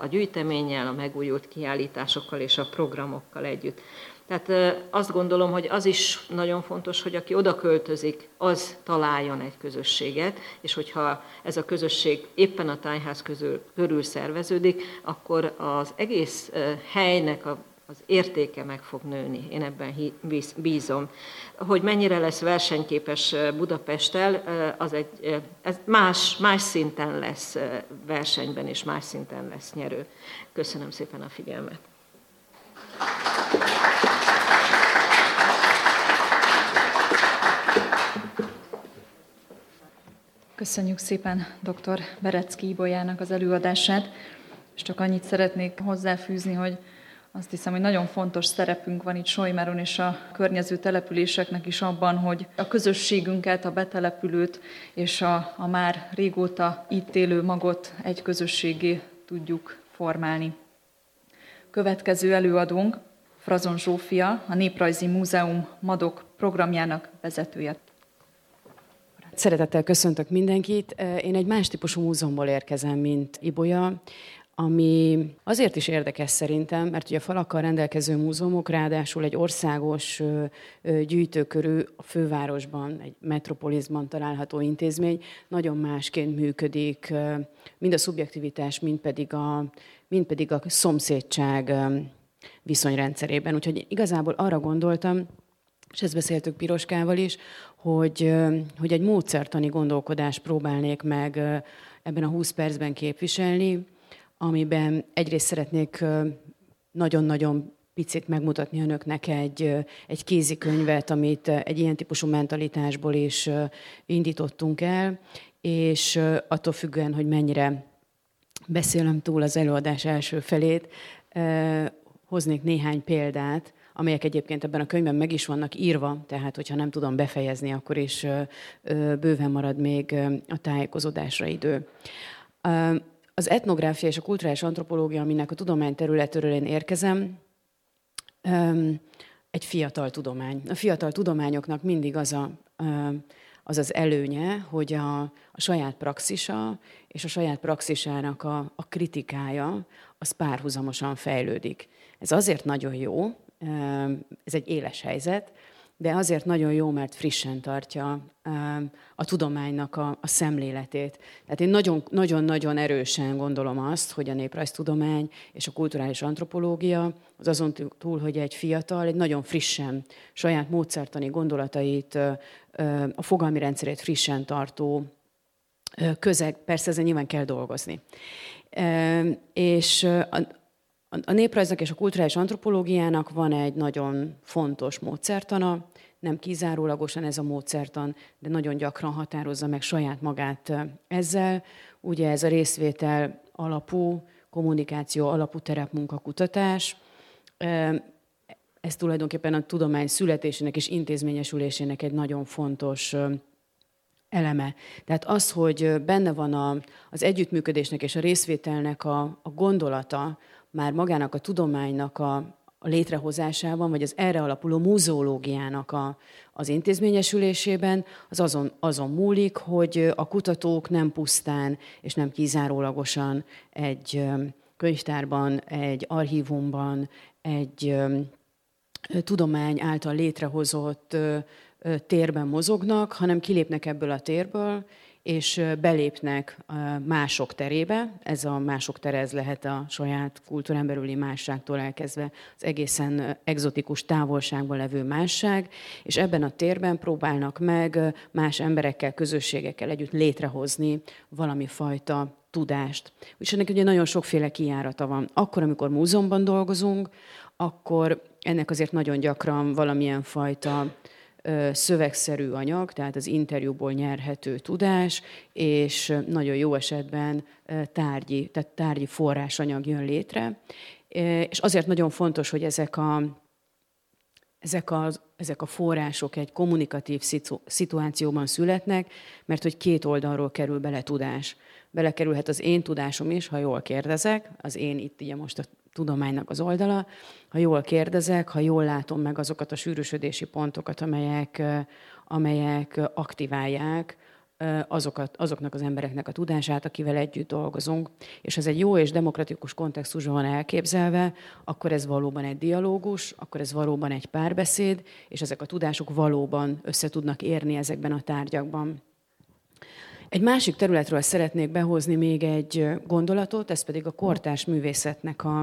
D: a gyűjteménnyel, a megújult kiállításokkal és a programokkal együtt. Tehát azt gondolom, hogy az is nagyon fontos, hogy aki oda költözik, az találjon egy közösséget, és hogyha ez a közösség éppen a tájház közül, körül szerveződik, akkor az egész helynek a az értéke meg fog nőni. Én ebben bízom. Hogy mennyire lesz versenyképes Budapesttel, az egy, ez más, más szinten lesz versenyben, és más szinten lesz nyerő. Köszönöm szépen a figyelmet.
C: Köszönjük szépen dr. Berecki Ibolyának az előadását, és csak annyit szeretnék hozzáfűzni, hogy azt hiszem, hogy nagyon fontos szerepünk van itt Sojmáron és a környező településeknek is abban, hogy a közösségünket, a betelepülőt és a, a már régóta itt élő magot egy közösségé tudjuk formálni. Következő előadónk Frazon Zsófia, a Néprajzi Múzeum Madok programjának vezetője.
E: Szeretettel köszöntök mindenkit. Én egy más típusú múzeumból érkezem, mint Ibolya. Ami azért is érdekes szerintem, mert ugye a falakkal rendelkező múzeumok ráadásul egy országos gyűjtőkörű a fővárosban, egy metropolisban található intézmény nagyon másként működik, mind a szubjektivitás, mind pedig a, mind pedig a szomszédság viszonyrendszerében. Úgyhogy igazából arra gondoltam, és ezt beszéltük Piroskával is, hogy, hogy egy módszertani gondolkodást próbálnék meg ebben a 20 percben képviselni, amiben egyrészt szeretnék nagyon-nagyon picit megmutatni önöknek egy, egy kézikönyvet, amit egy ilyen típusú mentalitásból is indítottunk el, és attól függően, hogy mennyire beszélem túl az előadás első felét, hoznék néhány példát, amelyek egyébként ebben a könyvben meg is vannak írva, tehát hogyha nem tudom befejezni, akkor is bőven marad még a tájékozódásra idő. Az etnográfia és a kulturális antropológia, aminek a tudomány területéről én érkezem, egy fiatal tudomány. A fiatal tudományoknak mindig az a, az, az előnye, hogy a, a saját praxisa és a saját praxisának a, a kritikája az párhuzamosan fejlődik. Ez azért nagyon jó, ez egy éles helyzet, de azért nagyon jó, mert frissen tartja a tudománynak a, a szemléletét. Tehát én nagyon-nagyon erősen gondolom azt, hogy a néprajztudomány és a kulturális antropológia az azon túl, hogy egy fiatal, egy nagyon frissen, saját módszertani gondolatait, a fogalmi rendszerét frissen tartó közeg, persze ezen nyilván kell dolgozni. És a néprajznak és a kulturális antropológiának van egy nagyon fontos módszertana, nem kizárólagosan ez a módszertan, de nagyon gyakran határozza meg saját magát ezzel. Ugye ez a részvétel alapú, kommunikáció alapú terepmunkakutatás. Ez tulajdonképpen a tudomány születésének és intézményesülésének egy nagyon fontos eleme. Tehát az, hogy benne van az együttműködésnek és a részvételnek a gondolata, már magának a tudománynak a, a létrehozásában, vagy az erre alapuló múzeológiának a, az intézményesülésében, az azon, azon múlik, hogy a kutatók nem pusztán és nem kizárólagosan egy könyvtárban, egy archívumban, egy tudomány által létrehozott térben mozognak, hanem kilépnek ebből a térből, és belépnek mások terébe. Ez a mások tere, lehet a saját kultúrán belüli másságtól elkezdve az egészen egzotikus távolságban levő másság, és ebben a térben próbálnak meg más emberekkel, közösségekkel együtt létrehozni valami fajta tudást. És ennek ugye nagyon sokféle kijárata van. Akkor, amikor múzeumban dolgozunk, akkor ennek azért nagyon gyakran valamilyen fajta szövegszerű anyag, tehát az interjúból nyerhető tudás, és nagyon jó esetben tárgyi, tehát tárgyi forrásanyag jön létre. És azért nagyon fontos, hogy ezek a, ezek a, ezek a források egy kommunikatív szituációban születnek, mert hogy két oldalról kerül bele tudás. Belekerülhet az én tudásom is, ha jól kérdezek, az én itt ugye most a tudománynak az oldala. Ha jól kérdezek, ha jól látom meg azokat a sűrűsödési pontokat, amelyek, amelyek aktiválják azokat, azoknak az embereknek a tudását, akivel együtt dolgozunk, és ez egy jó és demokratikus kontextusban van elképzelve, akkor ez valóban egy dialógus, akkor ez valóban egy párbeszéd, és ezek a tudások valóban össze tudnak érni ezekben a tárgyakban. Egy másik területről szeretnék behozni még egy gondolatot, ez pedig a kortás művészetnek a,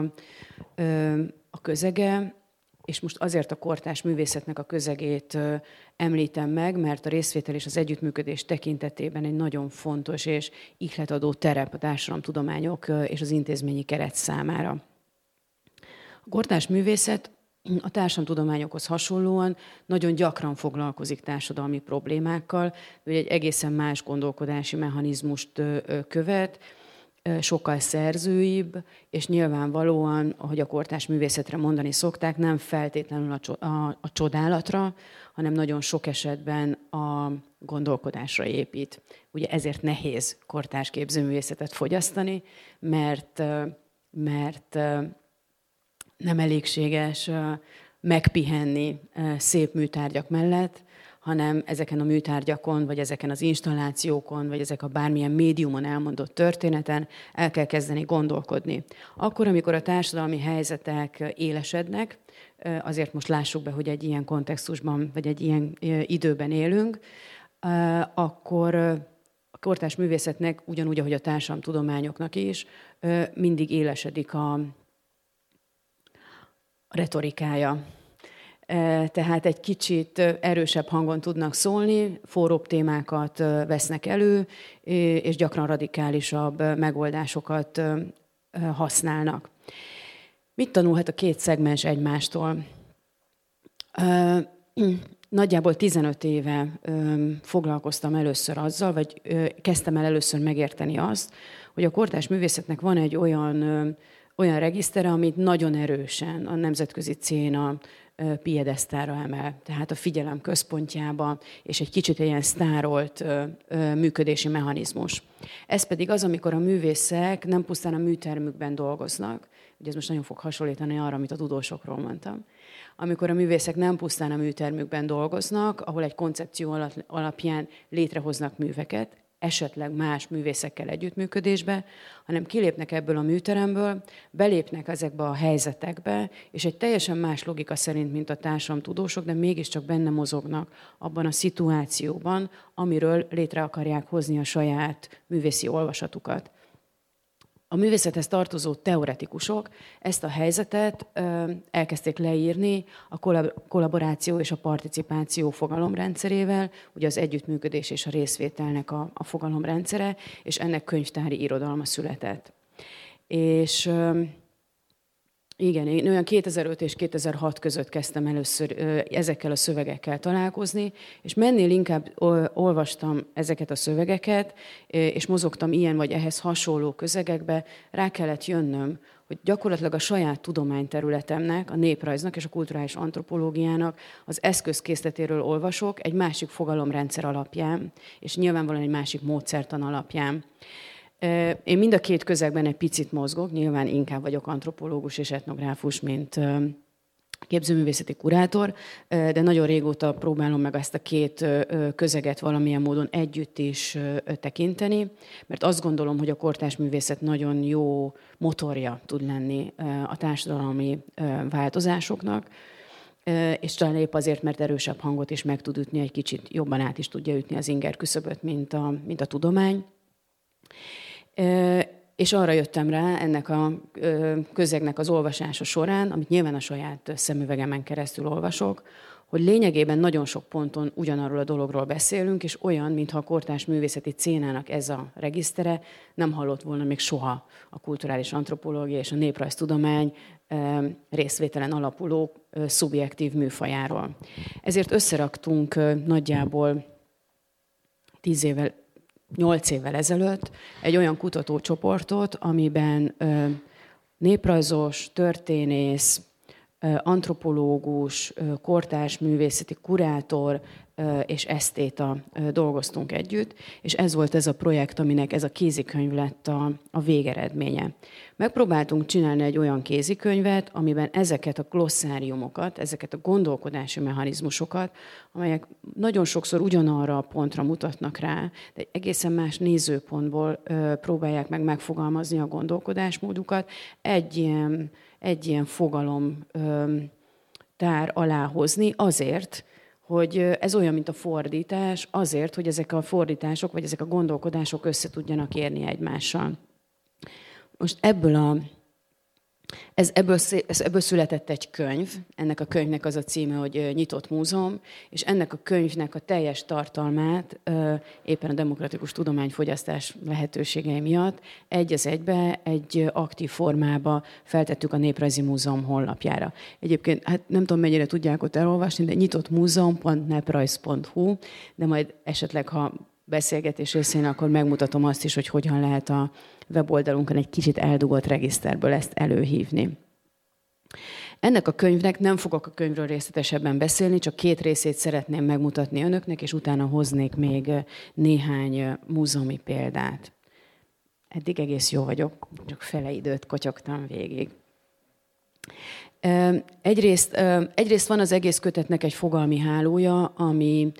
E: a közege, és most azért a kortás művészetnek a közegét említem meg, mert a részvétel és az együttműködés tekintetében egy nagyon fontos és ihletadó terep a társadalomtudományok és az intézményi keret számára. A kortás művészet a társadalomtudományokhoz hasonlóan nagyon gyakran foglalkozik társadalmi problémákkal, de egy egészen más gondolkodási mechanizmust követ, sokkal szerzőibb, és nyilvánvalóan, ahogy a kortás művészetre mondani szokták, nem feltétlenül a, a, a csodálatra, hanem nagyon sok esetben a gondolkodásra épít. Ugye ezért nehéz kortás képzőművészetet fogyasztani, mert, mert nem elégséges megpihenni szép műtárgyak mellett, hanem ezeken a műtárgyakon, vagy ezeken az installációkon, vagy ezek a bármilyen médiumon elmondott történeten el kell kezdeni gondolkodni. Akkor, amikor a társadalmi helyzetek élesednek, azért most lássuk be, hogy egy ilyen kontextusban, vagy egy ilyen időben élünk, akkor a kortás művészetnek, ugyanúgy, ahogy a társadalomtudományoknak is, mindig élesedik a retorikája. Tehát egy kicsit erősebb hangon tudnak szólni, forróbb témákat vesznek elő, és gyakran radikálisabb megoldásokat használnak. Mit tanulhat a két szegmens egymástól? Nagyjából 15 éve foglalkoztam először azzal, vagy kezdtem el először megérteni azt, hogy a kortás művészetnek van egy olyan, olyan regisztere, amit nagyon erősen a nemzetközi céna piedesztára emel, tehát a figyelem központjába, és egy kicsit ilyen sztárolt működési mechanizmus. Ez pedig az, amikor a művészek nem pusztán a műtermükben dolgoznak, ugye ez most nagyon fog hasonlítani arra, amit a tudósokról mondtam, amikor a művészek nem pusztán a műtermükben dolgoznak, ahol egy koncepció alapján létrehoznak műveket, esetleg más művészekkel együttműködésbe, hanem kilépnek ebből a műteremből, belépnek ezekbe a helyzetekbe, és egy teljesen más logika szerint, mint a tudósok, de mégiscsak benne mozognak abban a szituációban, amiről létre akarják hozni a saját művészi olvasatukat. A művészethez tartozó teoretikusok ezt a helyzetet elkezdték leírni a kollaboráció és a participáció fogalomrendszerével, ugye az együttműködés és a részvételnek a, a fogalomrendszere, és ennek könyvtári irodalma született. És igen, én olyan 2005 és 2006 között kezdtem először ezekkel a szövegekkel találkozni, és mennél inkább olvastam ezeket a szövegeket, és mozogtam ilyen vagy ehhez hasonló közegekbe, rá kellett jönnöm, hogy gyakorlatilag a saját tudományterületemnek, a néprajznak és a kulturális antropológiának az eszközkészletéről olvasok egy másik fogalomrendszer alapján, és nyilvánvalóan egy másik módszertan alapján. Én mind a két közegben egy picit mozgok, nyilván inkább vagyok antropológus és etnográfus, mint képzőművészeti kurátor, de nagyon régóta próbálom meg ezt a két közeget valamilyen módon együtt is tekinteni, mert azt gondolom, hogy a kortás művészet nagyon jó motorja tud lenni a társadalmi változásoknak, és talán épp azért, mert erősebb hangot is meg tud ütni, egy kicsit jobban át is tudja ütni az inger küszöböt, mint a, mint a tudomány. És arra jöttem rá ennek a közegnek az olvasása során, amit nyilván a saját szemüvegemen keresztül olvasok, hogy lényegében nagyon sok ponton ugyanarról a dologról beszélünk, és olyan, mintha a kortás művészeti cénának ez a regisztere nem hallott volna még soha a kulturális antropológia és a néprajztudomány részvételen alapuló szubjektív műfajáról. Ezért összeraktunk nagyjából tíz évvel nyolc évvel ezelőtt egy olyan kutatócsoportot, amiben néprajzos, történész, antropológus, kortárs művészeti kurátor, és esztéta dolgoztunk együtt, és ez volt ez a projekt, aminek ez a kézikönyv lett a, a végeredménye. Megpróbáltunk csinálni egy olyan kézikönyvet, amiben ezeket a glossáriumokat, ezeket a gondolkodási mechanizmusokat, amelyek nagyon sokszor ugyanarra a pontra mutatnak rá, de egy egészen más nézőpontból próbálják meg megfogalmazni a gondolkodásmódukat, egy ilyen, egy ilyen fogalom tár alá azért, hogy ez olyan, mint a fordítás, azért, hogy ezek a fordítások, vagy ezek a gondolkodások össze tudjanak érni egymással. Most ebből a ez, ebből, ez, ebből született egy könyv, ennek a könyvnek az a címe, hogy Nyitott Múzeum, és ennek a könyvnek a teljes tartalmát éppen a demokratikus tudományfogyasztás lehetőségei miatt egy az egybe, egy aktív formába feltettük a Néprajzi Múzeum honlapjára. Egyébként, hát nem tudom, mennyire tudják ott elolvasni, de nyitottmúzeum.neprajz.hu, de majd esetleg, ha beszélgetés részén, akkor megmutatom azt is, hogy hogyan lehet a weboldalunkon egy kicsit eldugott regiszterből ezt előhívni. Ennek a könyvnek nem fogok a könyvről részletesebben beszélni, csak két részét szeretném megmutatni önöknek, és utána hoznék még néhány múzeumi példát. Eddig egész jó vagyok, csak fele időt kotyogtam végig. Egyrészt, egyrészt van az egész kötetnek egy fogalmi hálója, ami,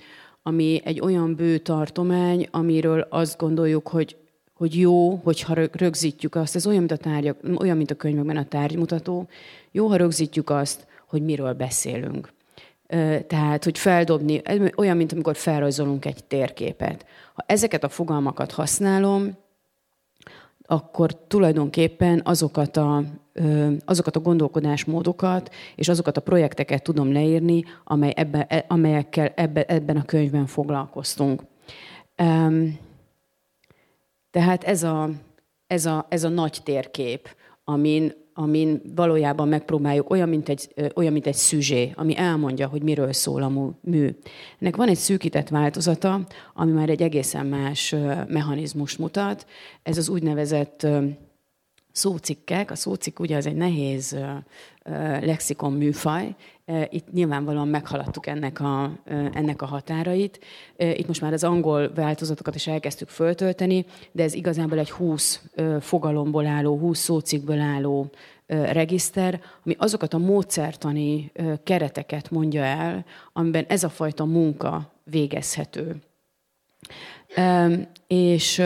E: ami egy olyan bő tartomány, amiről azt gondoljuk, hogy hogy jó, hogyha rögzítjük azt, ez olyan, mint a tárgyak, olyan, mint a könyvekben a tárgymutató, jó, ha rögzítjük azt, hogy miről beszélünk. Tehát, hogy feldobni, olyan, mint amikor felrajzolunk egy térképet. Ha ezeket a fogalmakat használom, akkor tulajdonképpen azokat a, azokat a gondolkodásmódokat és azokat a projekteket tudom leírni, amely ebbe, e, amelyekkel ebbe, ebben a könyvben foglalkoztunk. Tehát ez a, ez a, ez a nagy térkép, amin, amin valójában megpróbáljuk, olyan mint, egy, olyan, mint egy szüzsé, ami elmondja, hogy miről szól a mű. Ennek van egy szűkített változata, ami már egy egészen más mechanizmus mutat. Ez az úgynevezett szócikkek. A szócikk ugye az egy nehéz lexikon műfaj. Itt nyilvánvalóan meghaladtuk ennek a, ennek a határait. Itt most már az angol változatokat is elkezdtük föltölteni, de ez igazából egy 20 fogalomból álló, 20 szócikkből álló regiszter, ami azokat a módszertani kereteket mondja el, amiben ez a fajta munka végezhető. És,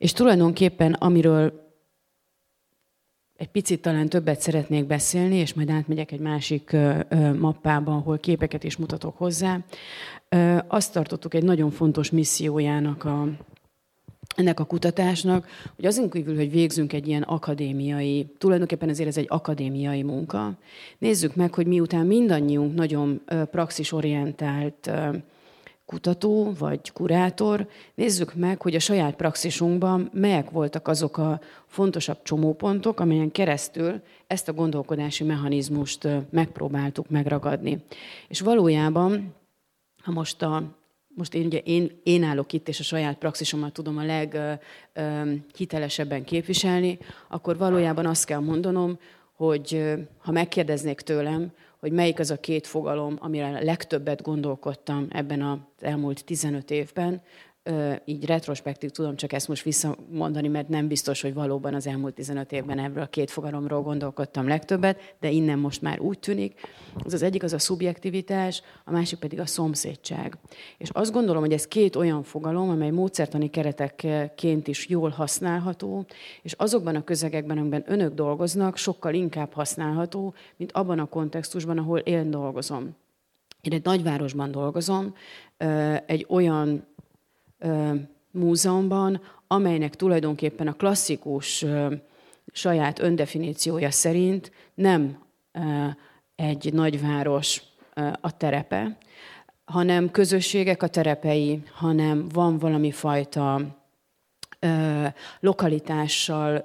E: és tulajdonképpen, amiről egy picit talán többet szeretnék beszélni, és majd átmegyek egy másik mappába, ahol képeket is mutatok hozzá. Azt tartottuk egy nagyon fontos missziójának a, ennek a kutatásnak, hogy azon kívül, hogy végzünk egy ilyen akadémiai, tulajdonképpen ezért ez egy akadémiai munka, nézzük meg, hogy miután mindannyiunk nagyon praxisorientált kutató vagy kurátor, nézzük meg, hogy a saját praxisunkban melyek voltak azok a fontosabb csomópontok, amelyen keresztül ezt a gondolkodási mechanizmust megpróbáltuk megragadni. És valójában, ha most a most én, ugye én, én állok itt, és a saját praxisomat tudom a leghitelesebben képviselni, akkor valójában azt kell mondanom, hogy ha megkérdeznék tőlem, hogy melyik az a két fogalom, amire a legtöbbet gondolkodtam ebben az elmúlt 15 évben, így retrospektív tudom csak ezt most visszamondani, mert nem biztos, hogy valóban az elmúlt 15 évben ebből a két fogalomról gondolkodtam legtöbbet, de innen most már úgy tűnik. Az az egyik az a szubjektivitás, a másik pedig a szomszédság. És azt gondolom, hogy ez két olyan fogalom, amely módszertani keretekként is jól használható, és azokban a közegekben, amiben önök dolgoznak, sokkal inkább használható, mint abban a kontextusban, ahol én dolgozom. Én egy nagyvárosban dolgozom, egy olyan múzeumban, amelynek tulajdonképpen a klasszikus saját öndefiníciója szerint nem egy nagyváros a terepe, hanem közösségek a terepei, hanem van valami fajta lokalitással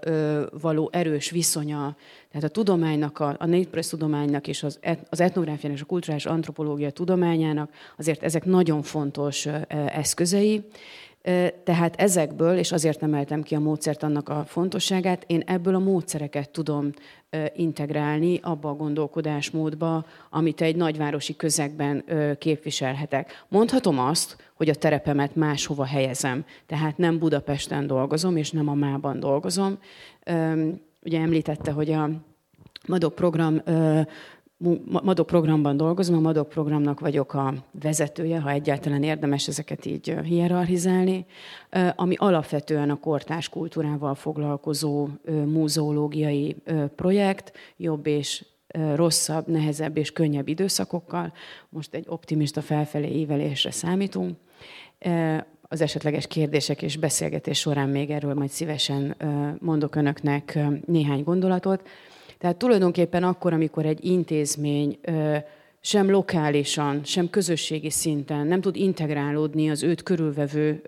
E: való erős viszonya, tehát a tudománynak, a, a néprajz tudománynak és az, et, az etnográfiának és a kulturális antropológia tudományának azért ezek nagyon fontos eszközei, tehát ezekből, és azért emeltem ki a módszert annak a fontosságát, én ebből a módszereket tudom integrálni abba a gondolkodásmódba, amit egy nagyvárosi közegben képviselhetek. Mondhatom azt, hogy a terepemet máshova helyezem. Tehát nem Budapesten dolgozom, és nem a Mában dolgozom. Ugye említette, hogy a Madok program Madok programban dolgozom, a Madok programnak vagyok a vezetője, ha egyáltalán érdemes ezeket így hierarchizálni, ami alapvetően a kortárs kultúrával foglalkozó múzeológiai projekt, jobb és rosszabb, nehezebb és könnyebb időszakokkal. Most egy optimista felfelé ívelésre számítunk. Az esetleges kérdések és beszélgetés során még erről majd szívesen mondok önöknek néhány gondolatot. Tehát tulajdonképpen akkor, amikor egy intézmény sem lokálisan, sem közösségi szinten nem tud integrálódni az őt körülvevő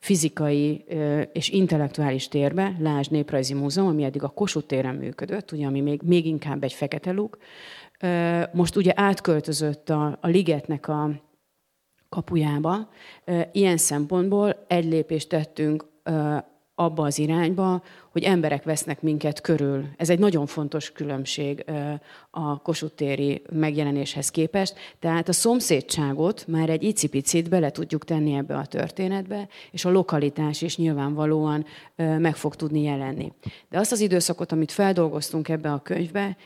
E: fizikai és intellektuális térbe, Lázs Néprajzi Múzeum, ami eddig a Kossuth téren működött, ugye, ami még, még inkább egy fekete luk. Most ugye átköltözött a, a ligetnek a kapujába. Ilyen szempontból egy lépést tettünk abba az irányba, hogy emberek vesznek minket körül. Ez egy nagyon fontos különbség a kosutéri megjelenéshez képest. Tehát a szomszédságot már egy icipicit bele tudjuk tenni ebbe a történetbe, és a lokalitás is nyilvánvalóan meg fog tudni jelenni. De azt az időszakot, amit feldolgoztunk ebbe a könyvbe,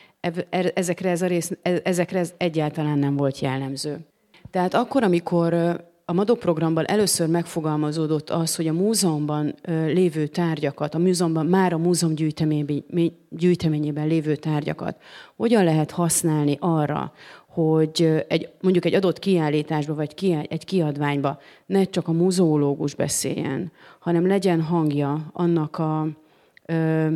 E: er, ezekre ez, a rész, e, ezekre ez egyáltalán nem volt jellemző. Tehát akkor, amikor a MADO programban először megfogalmazódott az, hogy a múzeumban lévő tárgyakat, a múzeumban, már a múzeum gyűjteményében lévő tárgyakat hogyan lehet használni arra, hogy egy, mondjuk egy adott kiállításba vagy ki, egy kiadványba ne csak a muzeológus beszéljen, hanem legyen hangja annak a ö,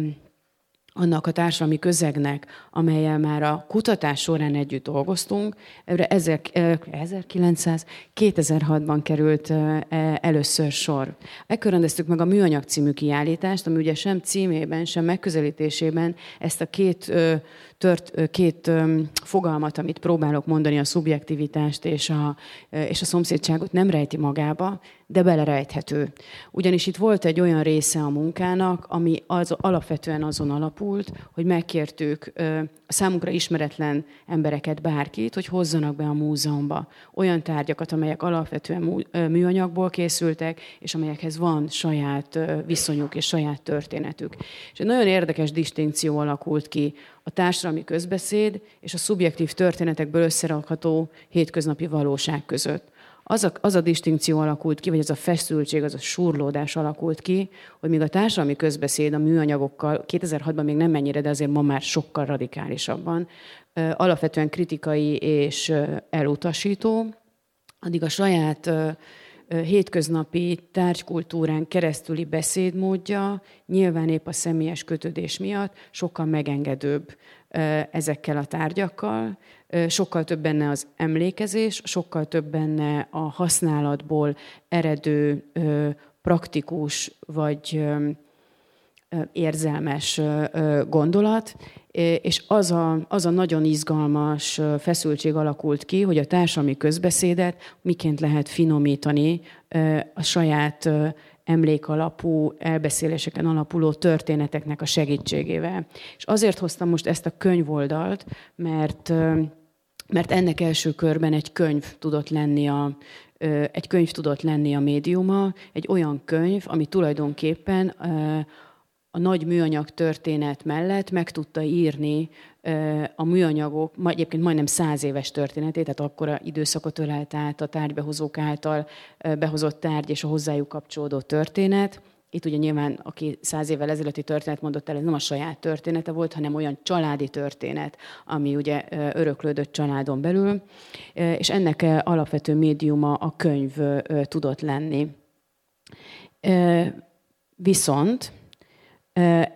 E: annak a társadalmi közegnek, amelyel már a kutatás során együtt dolgoztunk. Erre 1900, 2006-ban került e, először sor. Ekkor rendeztük meg a Műanyag című kiállítást, ami ugye sem címében, sem megközelítésében ezt a két tört, két fogalmat, amit próbálok mondani, a szubjektivitást és a, és a szomszédságot nem rejti magába, de belerejthető. Ugyanis itt volt egy olyan része a munkának, ami az, alapvetően azon alapult, hogy megkértük a számunkra ismeretlen embereket, bárkit, hogy hozzanak be a múzeumba olyan tárgyakat, amelyek alapvetően műanyagból készültek, és amelyekhez van saját viszonyuk és saját történetük. És egy nagyon érdekes distinkció alakult ki a társadalmi közbeszéd és a szubjektív történetekből összerakható hétköznapi valóság között. Az a, az a distinkció alakult ki, vagy az a feszültség, az a surlódás alakult ki, hogy míg a társadalmi közbeszéd a műanyagokkal 2006-ban még nem mennyire, de azért ma már sokkal radikálisabban, alapvetően kritikai és elutasító, addig a saját hétköznapi tárgykultúrán keresztüli beszédmódja nyilván épp a személyes kötődés miatt sokkal megengedőbb ezekkel a tárgyakkal, sokkal több benne az emlékezés, sokkal több benne a használatból eredő praktikus vagy érzelmes gondolat, és az a, az a nagyon izgalmas feszültség alakult ki, hogy a társadalmi közbeszédet miként lehet finomítani a saját emlékalapú, elbeszéléseken alapuló történeteknek a segítségével. És azért hoztam most ezt a könyvoldalt, mert, mert ennek első körben egy könyv tudott lenni a, egy könyv tudott lenni a médiuma, egy olyan könyv, ami tulajdonképpen a nagy műanyag történet mellett meg tudta írni a műanyagok, egyébként majdnem száz éves történetét, tehát akkora időszakot ölelt át a tárgybehozók által behozott tárgy és a hozzájuk kapcsolódó történet. Itt ugye nyilván, aki száz évvel ezelőtti történet mondott el, ez nem a saját története volt, hanem olyan családi történet, ami ugye öröklődött családon belül, és ennek alapvető médiuma a könyv tudott lenni. Viszont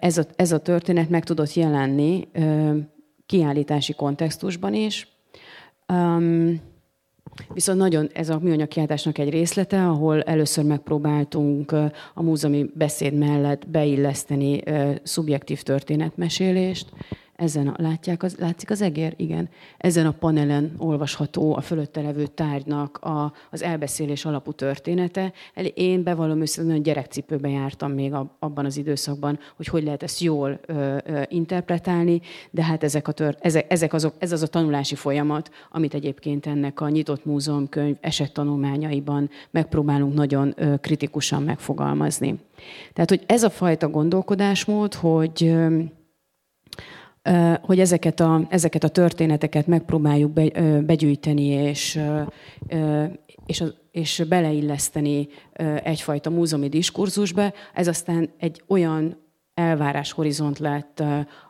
E: ez a, ez a történet meg tudott jelenni kiállítási kontextusban is. Um, viszont nagyon ez a műanyag kiállításnak egy részlete, ahol először megpróbáltunk a múzeumi beszéd mellett beilleszteni szubjektív történetmesélést, ezen a, látják az, látszik az egér? Igen. Ezen a panelen olvasható a fölötte levő tárgynak a, az elbeszélés alapú története. Én bevallom őszintén, nagyon gyerekcipőben jártam még abban az időszakban, hogy hogy lehet ezt jól ö, ö, interpretálni, de hát ezek, a tört, ezek, ezek azok, ez az a tanulási folyamat, amit egyébként ennek a nyitott múzeumkönyv esettanulmányaiban megpróbálunk nagyon ö, kritikusan megfogalmazni. Tehát, hogy ez a fajta gondolkodásmód, hogy hogy ezeket a, ezeket a történeteket megpróbáljuk be, begyűjteni és, és, és beleilleszteni egyfajta múzeumi diskurzusba. Ez aztán egy olyan elvárás horizont lett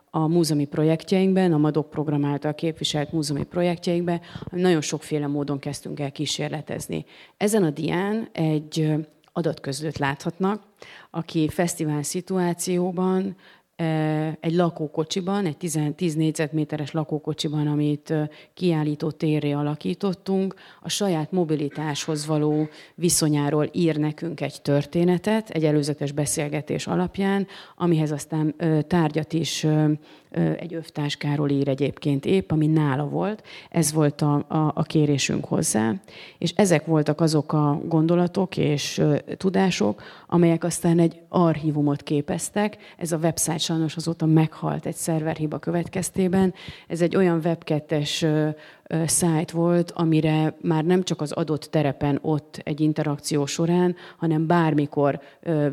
E: a múzeumi projektjeinkben, a MADOK program által képviselt múzeumi projektjeinkben, nagyon sokféle módon kezdtünk el kísérletezni. Ezen a dián egy adatközlőt láthatnak, aki fesztivál szituációban egy lakókocsiban, egy 10, 10 négyzetméteres lakókocsiban, amit kiállító térré alakítottunk, a saját mobilitáshoz való viszonyáról ír nekünk egy történetet, egy előzetes beszélgetés alapján, amihez aztán tárgyat is egy övtáskáról ír egyébként épp, ami nála volt. Ez volt a, a, a kérésünk hozzá. És ezek voltak azok a gondolatok és tudások, amelyek aztán egy archívumot képeztek. Ez a website sajnos azóta meghalt egy szerverhiba következtében. Ez egy olyan webkettes szájt volt, amire már nem csak az adott terepen ott egy interakció során, hanem bármikor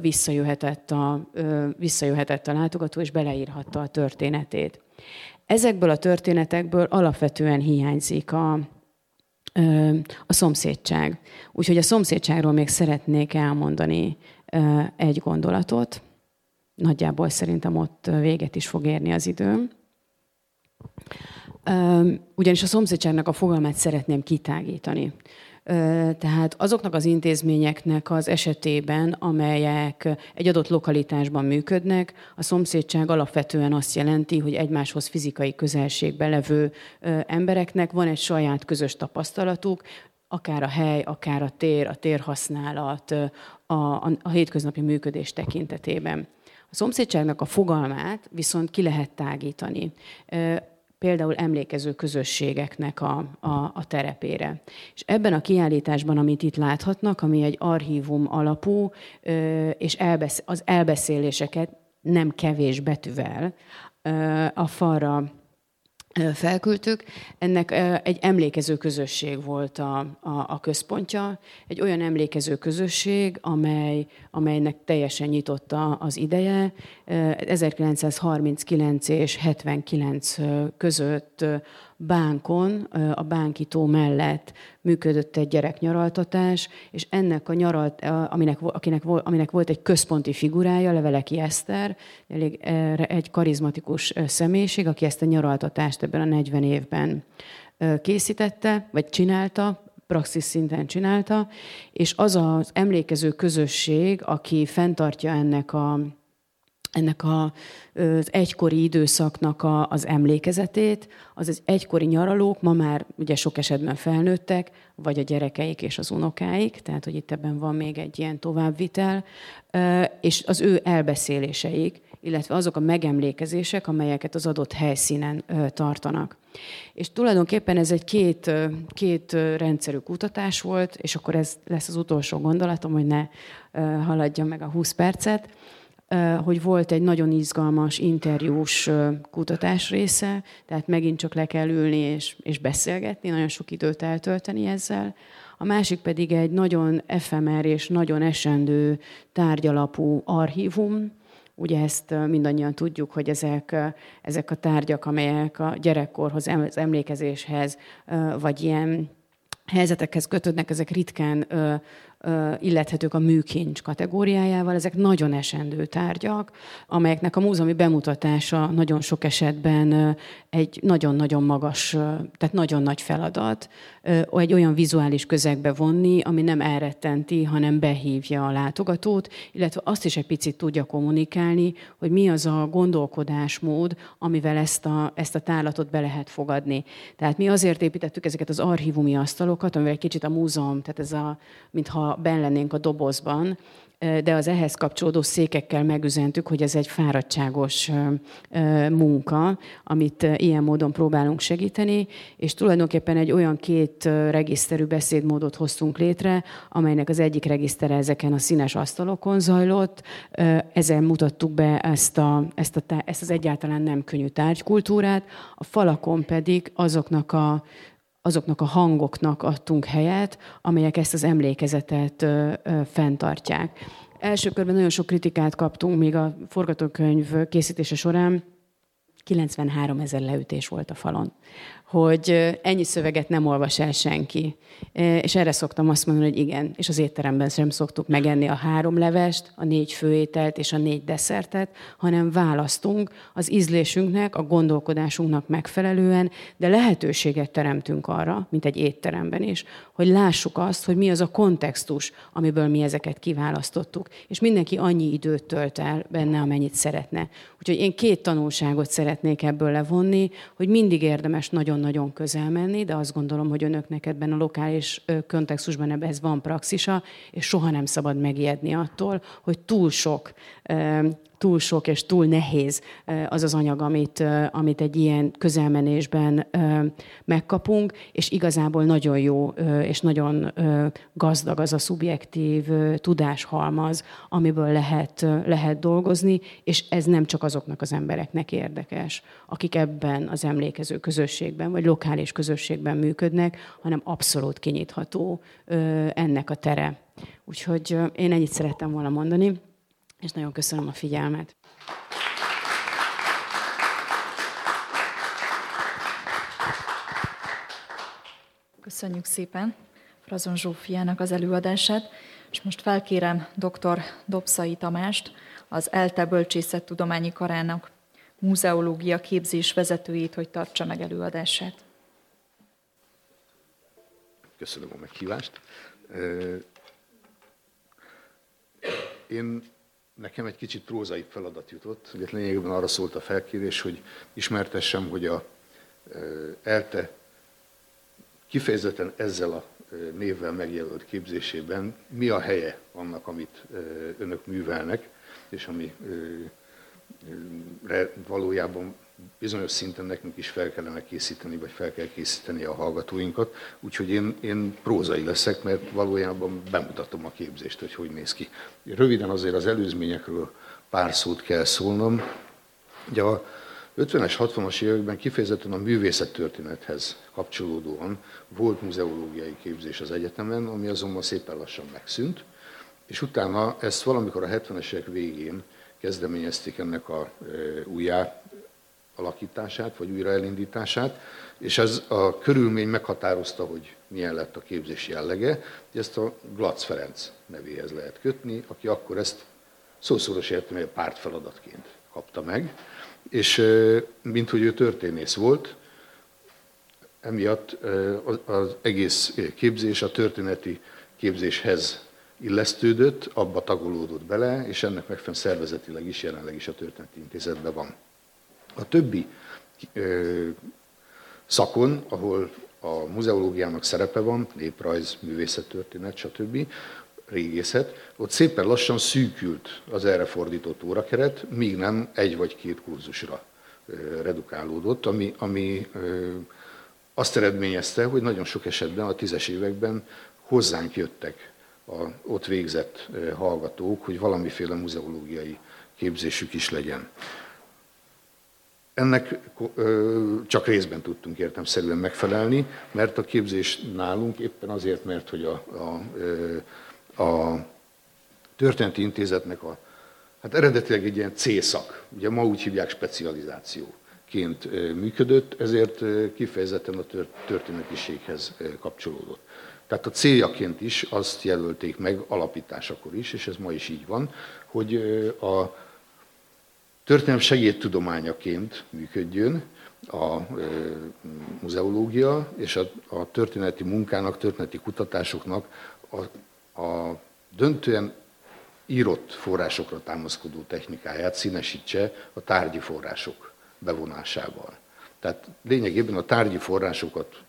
E: visszajöhetett a, visszajöhetett a látogató, és beleírhatta a történetét. Ezekből a történetekből alapvetően hiányzik a, a szomszédság. Úgyhogy a szomszédságról még szeretnék elmondani egy gondolatot. Nagyjából szerintem ott véget is fog érni az időm. Ugyanis a szomszédságnak a fogalmát szeretném kitágítani. Tehát azoknak az intézményeknek az esetében, amelyek egy adott lokalitásban működnek, a szomszédság alapvetően azt jelenti, hogy egymáshoz fizikai közelségben levő embereknek van egy saját közös tapasztalatuk, akár a hely, akár a tér, a térhasználat, a, a, a hétköznapi működés tekintetében. A szomszédságnak a fogalmát viszont ki lehet tágítani például emlékező közösségeknek a, a, a terepére. És ebben a kiállításban, amit itt láthatnak, ami egy archívum alapú, és elbesz, az elbeszéléseket nem kevés betűvel a falra felküldtük. Ennek egy emlékező közösség volt a, a, a központja, egy olyan emlékező közösség, amely, amelynek teljesen nyitotta az ideje. 1939 és 79 között bánkon, a bánkító mellett működött egy gyereknyaraltatás, és ennek a nyaralt, aminek, akinek, aminek volt egy központi figurája, Leveleki Eszter, elég, egy karizmatikus személyiség, aki ezt a nyaraltatást ebben a 40 évben készítette, vagy csinálta, praxis szinten csinálta, és az az emlékező közösség, aki fenntartja ennek a ennek a, az egykori időszaknak a, az emlékezetét, az az egykori nyaralók ma már ugye sok esetben felnőttek, vagy a gyerekeik és az unokáik, tehát hogy itt ebben van még egy ilyen továbbvitel, és az ő elbeszéléseik, illetve azok a megemlékezések, amelyeket az adott helyszínen tartanak. És tulajdonképpen ez egy két, két rendszerű kutatás volt, és akkor ez lesz az utolsó gondolatom, hogy ne haladjam meg a 20 percet hogy volt egy nagyon izgalmas interjús kutatás része, tehát megint csak le kell ülni és, és beszélgetni, nagyon sok időt eltölteni ezzel. A másik pedig egy nagyon efemer és nagyon esendő tárgyalapú archívum, Ugye ezt mindannyian tudjuk, hogy ezek, ezek a tárgyak, amelyek a gyerekkorhoz, az emlékezéshez, vagy ilyen helyzetekhez kötődnek, ezek ritkán illethetők a műkincs kategóriájával. Ezek nagyon esendő tárgyak, amelyeknek a múzeumi bemutatása nagyon sok esetben egy nagyon-nagyon magas, tehát nagyon nagy feladat, egy olyan vizuális közegbe vonni, ami nem elrettenti, hanem behívja a látogatót, illetve azt is egy picit tudja kommunikálni, hogy mi az a gondolkodásmód, amivel ezt a, ezt a tárlatot be lehet fogadni. Tehát mi azért építettük ezeket az archívumi asztalokat, amivel egy kicsit a múzeum, tehát ez a, mintha ben lennénk a dobozban, de az ehhez kapcsolódó székekkel megüzentük, hogy ez egy fáradtságos munka, amit ilyen módon próbálunk segíteni, és tulajdonképpen egy olyan két regiszterű beszédmódot hoztunk létre, amelynek az egyik regisztere ezeken a színes asztalokon zajlott. Ezzel mutattuk be ezt, a, ezt, a, ezt az egyáltalán nem könnyű tárgykultúrát, a falakon pedig azoknak a azoknak a hangoknak adtunk helyet, amelyek ezt az emlékezetet fenntartják. Első körben nagyon sok kritikát kaptunk még a forgatókönyv készítése során, 93 ezer leütés volt a falon hogy ennyi szöveget nem olvas el senki. És erre szoktam azt mondani, hogy igen, és az étteremben sem szoktuk megenni a három levest, a négy főételt és a négy desszertet, hanem választunk az ízlésünknek, a gondolkodásunknak megfelelően, de lehetőséget teremtünk arra, mint egy étteremben is, hogy lássuk azt, hogy mi az a kontextus, amiből mi ezeket kiválasztottuk. És mindenki annyi időt tölt el benne, amennyit szeretne. Úgyhogy én két tanulságot szeretnék ebből levonni, hogy mindig érdemes nagyon nagyon közel menni, de azt gondolom, hogy önöknek ebben a lokális kontextusban ez van praxisa, és soha nem szabad megijedni attól, hogy túl sok túl sok és túl nehéz az az anyag, amit, amit egy ilyen közelmenésben megkapunk, és igazából nagyon jó és nagyon gazdag az a szubjektív tudáshalmaz, amiből lehet, lehet dolgozni, és ez nem csak azoknak az embereknek érdekes, akik ebben az emlékező közösségben, vagy lokális közösségben működnek, hanem abszolút kinyitható ennek a tere. Úgyhogy én ennyit szerettem volna mondani és nagyon köszönöm a figyelmet.
C: Köszönjük szépen Frazon Zsófiának az előadását, és most felkérem dr. Dobszai Tamást, az ELTE Bölcsészettudományi Karának múzeológia képzés vezetőjét, hogy tartsa meg előadását.
F: Köszönöm a meghívást. Én Nekem egy kicsit prózai feladat jutott, ugye lényegében arra szólt a felkérés, hogy ismertessem, hogy a ELTE kifejezetten ezzel a névvel megjelölt képzésében mi a helye annak, amit önök művelnek, és ami valójában bizonyos szinten nekünk is fel kellene készíteni, vagy fel kell készíteni a hallgatóinkat. Úgyhogy én, én prózai leszek, mert valójában bemutatom a képzést, hogy hogy néz ki. Röviden azért az előzményekről pár szót kell szólnom. Ugye a 50-es, 60-as években kifejezetten a művészettörténethez kapcsolódóan volt muzeológiai képzés az egyetemen, ami azonban szépen lassan megszűnt, és utána ezt valamikor a 70-es évek végén kezdeményezték ennek a újjá alakítását, vagy újraelindítását, és ez a körülmény meghatározta, hogy milyen lett a képzés jellege, ezt a Glatz Ferenc nevéhez lehet kötni, aki akkor ezt szószoros értelmében pártfeladatként kapta meg, és mint hogy ő történész volt, emiatt az egész képzés a történeti képzéshez illesztődött, abba tagolódott bele, és ennek megfelelően szervezetileg is jelenleg is a történeti intézetben van. A többi szakon, ahol a muzeológiának szerepe van, néprajz, művészettörténet, stb., régészet, ott szépen lassan szűkült az erre fordított órakeret, míg nem egy vagy két kurzusra redukálódott, ami, ami azt eredményezte, hogy nagyon sok esetben a tízes években hozzánk jöttek a ott végzett hallgatók, hogy valamiféle muzeológiai képzésük is legyen. Ennek csak részben tudtunk értemszerűen megfelelni, mert a képzés nálunk éppen azért, mert hogy a, a, a történeti intézetnek a, hát eredetileg egy ilyen C-szak, ugye ma úgy hívják specializációként működött, ezért kifejezetten a történetiséghez kapcsolódott. Tehát a céljaként is azt jelölték meg alapításakor is, és ez ma is így van, hogy a történelem segédtudományaként működjön a muzeológia, és a, a történeti munkának, történeti kutatásoknak a, a döntően írott forrásokra támaszkodó technikáját színesítse a tárgyi források bevonásával. Tehát lényegében a tárgyi forrásokat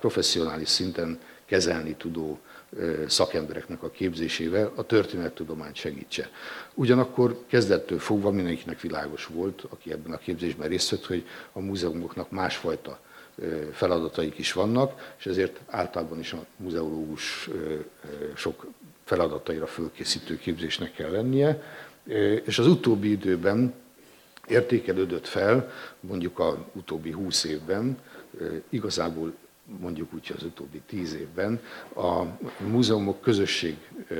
F: professzionális szinten kezelni tudó szakembereknek a képzésével a történettudományt segítse. Ugyanakkor kezdettől fogva mindenkinek világos volt, aki ebben a képzésben részt vett, hogy a múzeumoknak másfajta feladataik is vannak, és ezért általában is a múzeológus sok feladataira fölkészítő képzésnek kell lennie, és az utóbbi időben értékelődött fel, mondjuk a utóbbi húsz évben igazából mondjuk úgy az utóbbi tíz évben a múzeumok közösség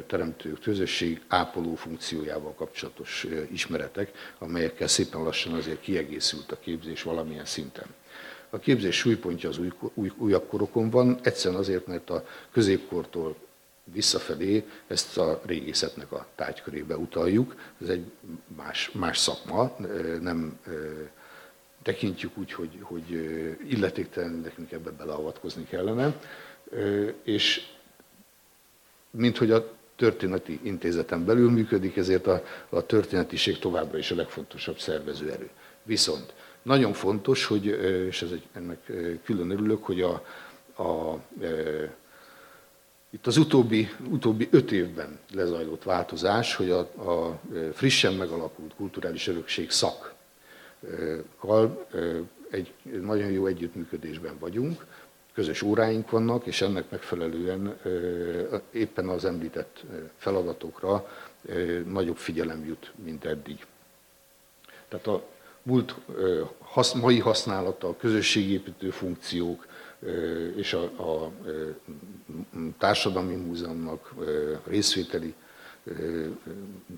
F: teremtő, közösség ápoló funkciójával kapcsolatos ismeretek, amelyekkel szépen lassan azért kiegészült a képzés valamilyen szinten. A képzés súlypontja az új, új, újabb korokon van, egyszerűen azért, mert a középkortól visszafelé ezt a régészetnek a tárgykörébe utaljuk. Ez egy más, más szakma, nem tekintjük úgy, hogy, hogy illetéktelen nekünk ebbe beleavatkozni kellene. És mint hogy a történeti intézeten belül működik, ezért a, a történetiség továbbra is a legfontosabb szervező erő. Viszont nagyon fontos, hogy, és ez egy, ennek külön örülök, hogy a, a, itt az utóbbi, utóbbi öt évben lezajlott változás, hogy a, a frissen megalakult kulturális örökség szakkal egy nagyon jó együttműködésben vagyunk, közös óráink vannak, és ennek megfelelően éppen az említett feladatokra nagyobb figyelem jut, mint eddig. Tehát a múlt mai használata, a közösségépítő funkciók és a, a társadalmi múzeumnak részvételi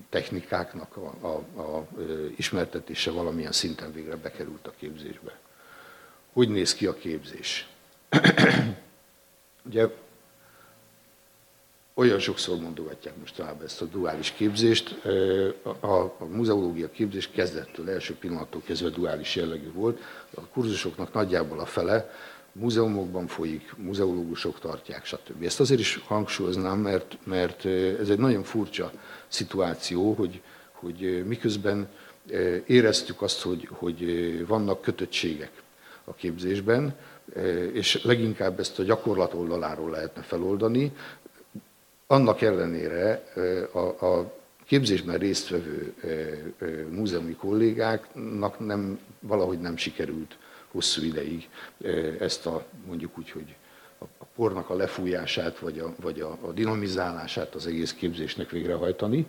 F: technikáknak a, a, a ismertetése valamilyen szinten végre bekerült a képzésbe. Hogy néz ki a képzés? <clears throat> Ugye olyan sokszor mondogatják mostanában ezt a duális képzést. A, a muzeológia képzés kezdettől, első pillanattól kezdve duális jellegű volt. A kurzusoknak nagyjából a fele múzeumokban folyik, muzeológusok tartják, stb. Ezt azért is hangsúlyoznám, mert, mert ez egy nagyon furcsa szituáció, hogy, hogy miközben éreztük azt, hogy, hogy vannak kötöttségek a képzésben, és leginkább ezt a gyakorlat oldaláról lehetne feloldani, annak ellenére a, a képzésben résztvevő múzeumi kollégáknak nem, valahogy nem sikerült hosszú ideig ezt a mondjuk úgy, hogy a pornak a lefújását, vagy a, vagy a, a dinamizálását az egész képzésnek végrehajtani,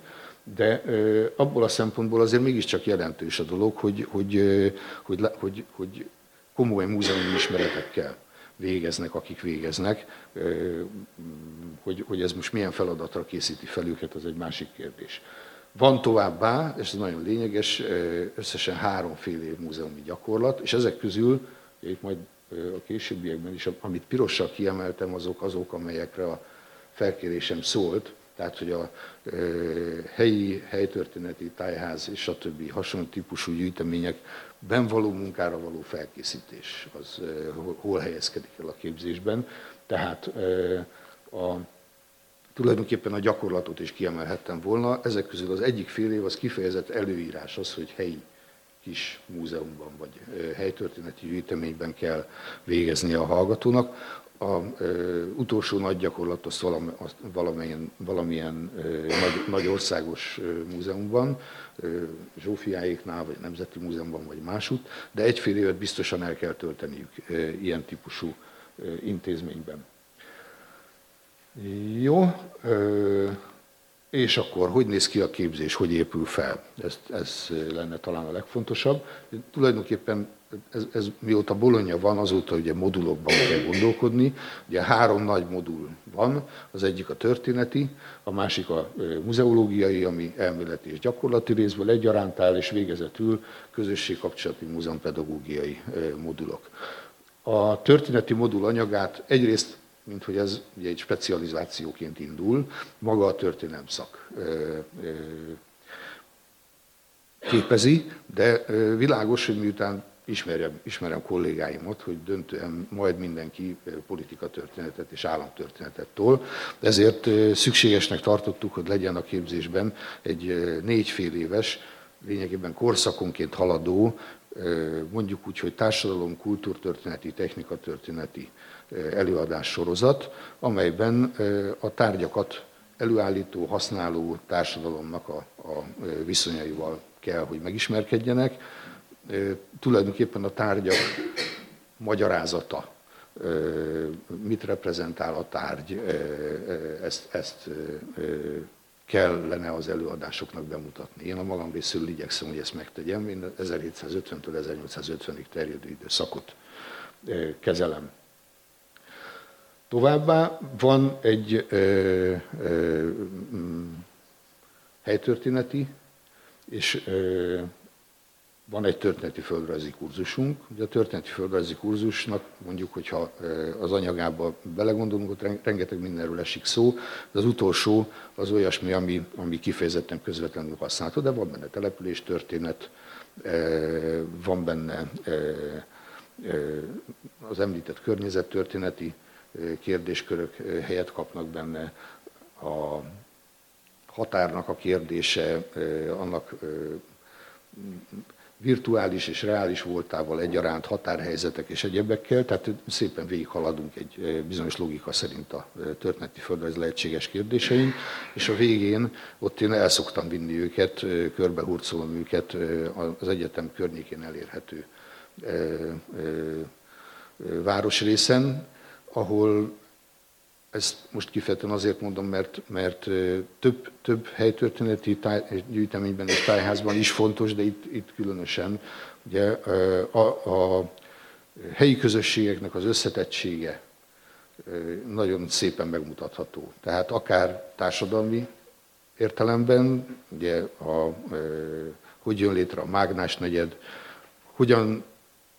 F: de abból a szempontból azért mégiscsak jelentős a dolog, hogy, hogy, hogy, hogy, hogy komoly múzeumi ismeretekkel végeznek, akik végeznek. Hogy, hogy ez most milyen feladatra készíti fel őket, az egy másik kérdés. Van továbbá, és ez nagyon lényeges, összesen három fél év múzeumi gyakorlat, és ezek közül, itt majd a későbbiekben is, amit pirossal kiemeltem, azok azok, amelyekre a felkérésem szólt, tehát hogy a helyi, helytörténeti tájház és a többi hasonló típusú gyűjteményekben való munkára való felkészítés, az hol helyezkedik el a képzésben. Tehát a tulajdonképpen a gyakorlatot is kiemelhettem volna. Ezek közül az egyik fél év az kifejezett előírás az, hogy helyi kis múzeumban vagy helytörténeti gyűjteményben kell végezni a hallgatónak. A ö, utolsó nagy gyakorlat az valami, valamilyen, valamilyen ö, nagy, nagy országos ö, múzeumban, ö, Zsófiáéknál, vagy Nemzeti Múzeumban, vagy másút, de egyfél évet biztosan el kell tölteniük ö, ilyen típusú ö, intézményben. Jó, és akkor hogy néz ki a képzés, hogy épül fel? Ez, ez lenne talán a legfontosabb. Tulajdonképpen ez, ez mióta Bologna van, azóta ugye modulokban kell gondolkodni. Ugye három nagy modul van, az egyik a történeti, a másik a muzeológiai, ami elméleti és gyakorlati részből egyaránt áll, és végezetül közösségkapcsolati múzeumpedagógiai modulok. A történeti modul anyagát egyrészt mint hogy ez ugye egy specializációként indul, maga a történelem szak képezi, de világos, hogy miután ismerem, ismerem kollégáimat, hogy döntően majd mindenki politika történetet és államtörténetet tol. Ezért szükségesnek tartottuk, hogy legyen a képzésben egy négy fél éves, lényegében korszakonként haladó, mondjuk úgy, hogy társadalom, kultúrtörténeti, technikatörténeti előadás sorozat, amelyben a tárgyakat előállító, használó társadalomnak a, a viszonyaival kell, hogy megismerkedjenek. Tulajdonképpen a tárgyak magyarázata, mit reprezentál a tárgy, ezt, ezt kellene az előadásoknak bemutatni. Én a magam részéről igyekszem, hogy ezt megtegyem. Én 1750-től 1850-ig terjedő időszakot kezelem. Továbbá van egy ö, ö, helytörténeti és ö, van egy történeti földrajzi kurzusunk. Ugye a történeti földrajzi kurzusnak mondjuk, hogyha az anyagába belegondolunk, ott rengeteg mindenről esik szó, de az utolsó az olyasmi, ami, ami kifejezetten közvetlenül használható, de van benne település történet, van benne az említett környezettörténeti kérdéskörök helyet kapnak benne, a határnak a kérdése, annak virtuális és reális voltával egyaránt határhelyzetek és egyebekkel, tehát szépen végighaladunk egy bizonyos logika szerint a történeti földrajz lehetséges kérdésein, és a végén ott én el szoktam vinni őket, körbehurcolom őket az egyetem környékén elérhető városrészen, ahol ezt most kifejezetten azért mondom, mert, mert több, több helytörténeti táj, gyűjteményben és tájházban is fontos, de itt, itt különösen ugye, a, a helyi közösségeknek az összetettsége nagyon szépen megmutatható. Tehát akár társadalmi értelemben, ugye a, hogy jön létre a Mágnás negyed, hogyan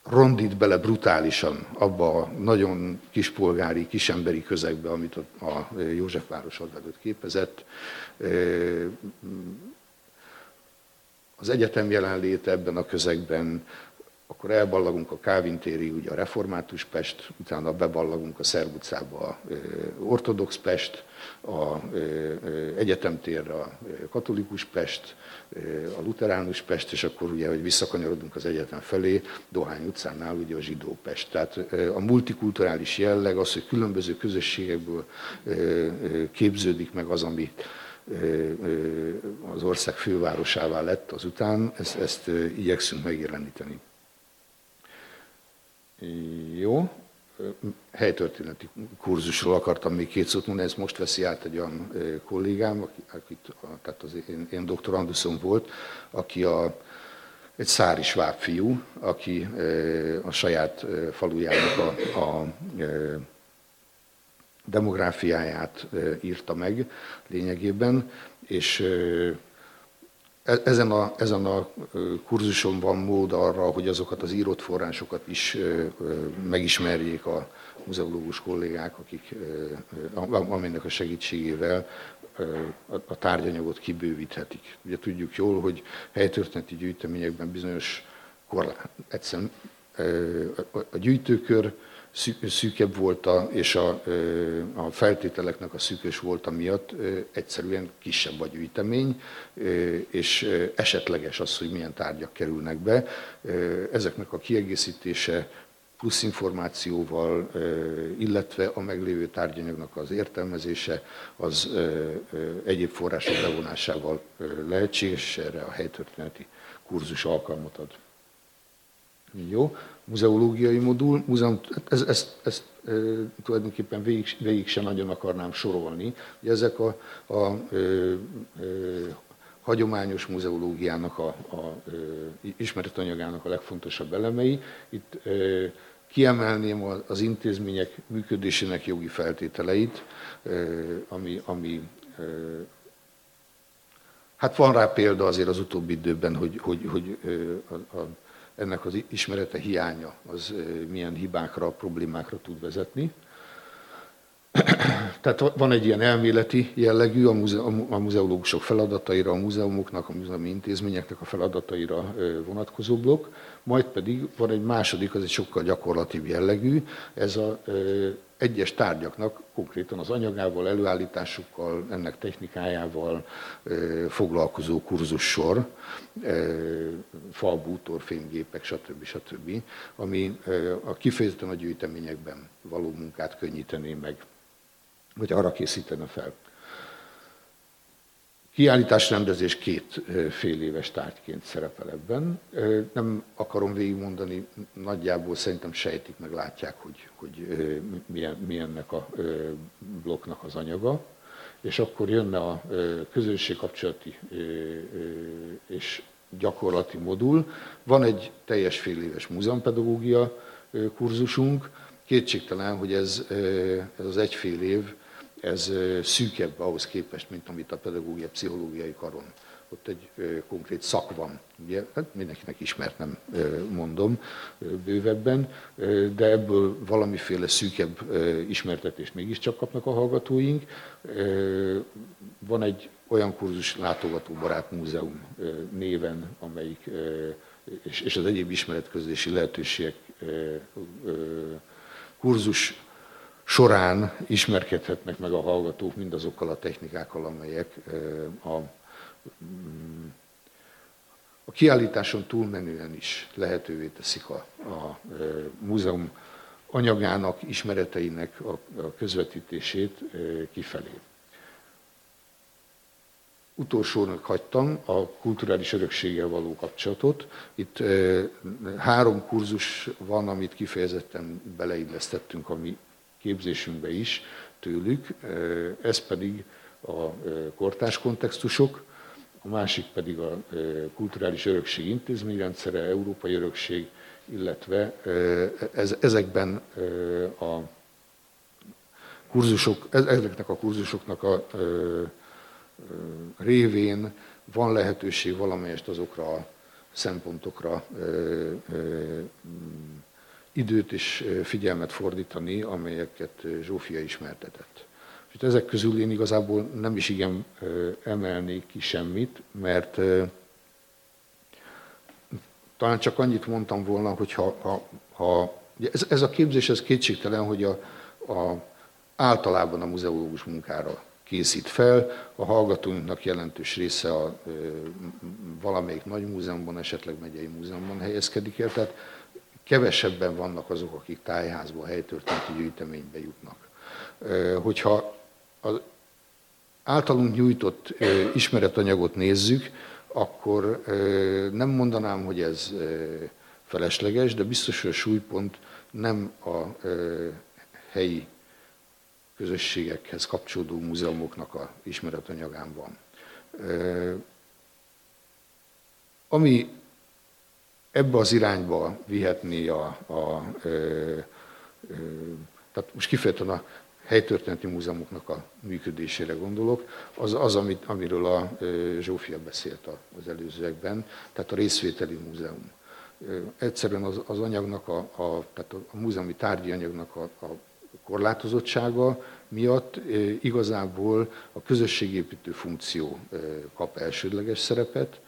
F: rondít bele brutálisan abba a nagyon kispolgári, kisemberi közegbe, amit a Józsefváros hadvezőt képezett. Az egyetem jelenléte ebben a közegben, akkor elballagunk a Kávin téri, ugye a református Pest, utána beballagunk a Szerb utcába a ortodox Pest, a egyetemtérre a katolikus Pest, a luteránus Pest, és akkor ugye, hogy visszakanyarodunk az egyetem felé, Dohány utcánál ugye a zsidó Pest. Tehát a multikulturális jelleg, az, hogy különböző közösségekből képződik meg az, ami az ország fővárosává lett azután, ezt, ezt igyekszünk megjeleníteni. Jó, helytörténeti kurzusról akartam még két szót mondani, ezt most veszi át egy olyan kollégám, akit, tehát az én, én doktoranduszom volt, aki a, egy szári sváb fiú, aki a saját falujának a, a demográfiáját írta meg lényegében, és ezen a, ezen a kurzuson van mód arra, hogy azokat az írott forrásokat is megismerjék a muzeológus kollégák, akik, aminek a segítségével a tárgyanyagot kibővíthetik. Ugye tudjuk jól, hogy helytörténeti gyűjteményekben bizonyos korlát, egyszerűen a gyűjtőkör szűkebb volt, a, és a, a feltételeknek a szűkös volt miatt egyszerűen kisebb a gyűjtemény, és esetleges az, hogy milyen tárgyak kerülnek be. Ezeknek a kiegészítése plusz információval, illetve a meglévő tárgyanyagnak az értelmezése az egyéb források bevonásával lehetséges, és erre a helytörténeti kurzus alkalmat ad. Jó, muzeológiai modul, múzeum, ezt, ezt, ezt e, tulajdonképpen végig, végig sem nagyon akarnám sorolni. Ugye ezek a, a a, a hagyományos muzeológiának, a, a, ismeretanyagának a legfontosabb elemei. Itt kiemelném az intézmények működésének jogi feltételeit, ami, ami hát van rá példa azért az utóbbi időben, hogy, hogy, hogy a, a ennek az ismerete hiánya az milyen hibákra, problémákra tud vezetni. <clears throat> Tehát van egy ilyen elméleti jellegű a, muze, a muzeológusok feladataira, a múzeumoknak, a múzeumi intézményeknek a feladataira vonatkozó blokk, majd pedig van egy második, az egy sokkal gyakorlatibb jellegű, ez a egyes tárgyaknak konkrétan az anyagával, előállításukkal, ennek technikájával foglalkozó kurzussor, fa, bútor, fémgépek, stb. stb., ami a kifejezetten a gyűjteményekben való munkát könnyítené meg, vagy arra készítene fel. Kiállításrendezés két fél éves tárgyként szerepel ebben. Nem akarom végigmondani, nagyjából szerintem sejtik, meg látják, hogy, hogy milyen, milyennek a blokknak az anyaga. És akkor jönne a közönségkapcsolati és gyakorlati modul. Van egy teljes fél éves múzeumpedagógia kurzusunk, kétségtelen, hogy ez, ez az egyfél év, ez szűkebb ahhoz képest, mint amit a pedagógia pszichológiai karon. Ott egy konkrét szak van, ugye, hát mindenkinek ismert, nem mondom bővebben, de ebből valamiféle szűkebb ismertetést mégiscsak kapnak a hallgatóink. Van egy olyan kurzus Látogatóbarát Múzeum néven, amelyik és, és az egyéb ismeretközlési lehetőségek kurzus során ismerkedhetnek meg a hallgatók mindazokkal a technikákkal, amelyek a, mm, a kiállításon túlmenően is lehetővé teszik a, a múzeum anyagának, ismereteinek a, a közvetítését kifelé utolsónak hagytam a kulturális örökséggel való kapcsolatot. Itt három kurzus van, amit kifejezetten beleillesztettünk a mi képzésünkbe is tőlük. Ez pedig a kortás kontextusok, a másik pedig a kulturális örökség intézményrendszere, európai örökség, illetve ez, ezekben a kurzusok, ezeknek a kurzusoknak a révén van lehetőség valamelyest azokra a szempontokra időt és figyelmet fordítani, amelyeket Zsófia ismertetett. És ezek közül én igazából nem is igen emelnék ki semmit, mert talán csak annyit mondtam volna, hogy ha, ha, ha ez, ez a képzés, ez kétségtelen, hogy a, a, általában a muzeológus munkára készít fel. A hallgatóinknak jelentős része a valamelyik nagy múzeumban, esetleg megyei múzeumban helyezkedik el, tehát kevesebben vannak azok, akik tájházba, helytörténeti gyűjteménybe jutnak. Hogyha az általunk nyújtott ismeretanyagot nézzük, akkor nem mondanám, hogy ez felesleges, de biztos, hogy a súlypont nem a helyi közösségekhez kapcsolódó múzeumoknak a ismeretanyagán van. Ami ebbe az irányba vihetné a, a, a, a tehát most kifejezetten a helytörténeti múzeumoknak a működésére gondolok, az, az amit, amiről a Zsófia beszélt az előzőekben, tehát a részvételi múzeum. Egyszerűen az, az anyagnak, a, a, tehát a múzeumi tárgyi anyagnak a, a korlátozottsága miatt igazából a közösségépítő funkció kap elsődleges szerepet.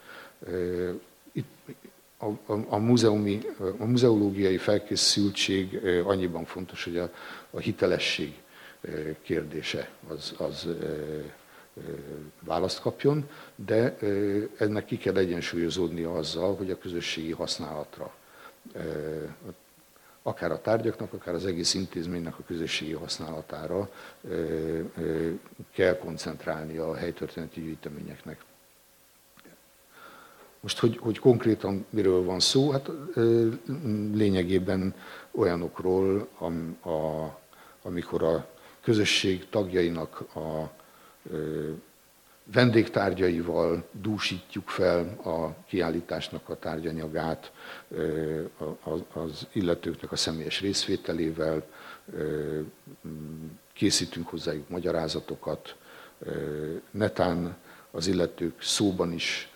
F: Itt a, a, a, múzeumi, a muzeológiai felkészültség annyiban fontos, hogy a, a hitelesség kérdése az, az választ kapjon, de ennek ki kell egyensúlyozódnia azzal, hogy a közösségi használatra akár a tárgyaknak, akár az egész intézménynek a közösségi használatára kell koncentrálni a helytörténeti gyűjteményeknek. Most, hogy, hogy konkrétan miről van szó, hát lényegében olyanokról, am, a, amikor a közösség tagjainak a vendégtárgyaival dúsítjuk fel a kiállításnak a tárgyanyagát, az illetőknek a személyes részvételével, készítünk hozzájuk magyarázatokat, netán az illetők szóban is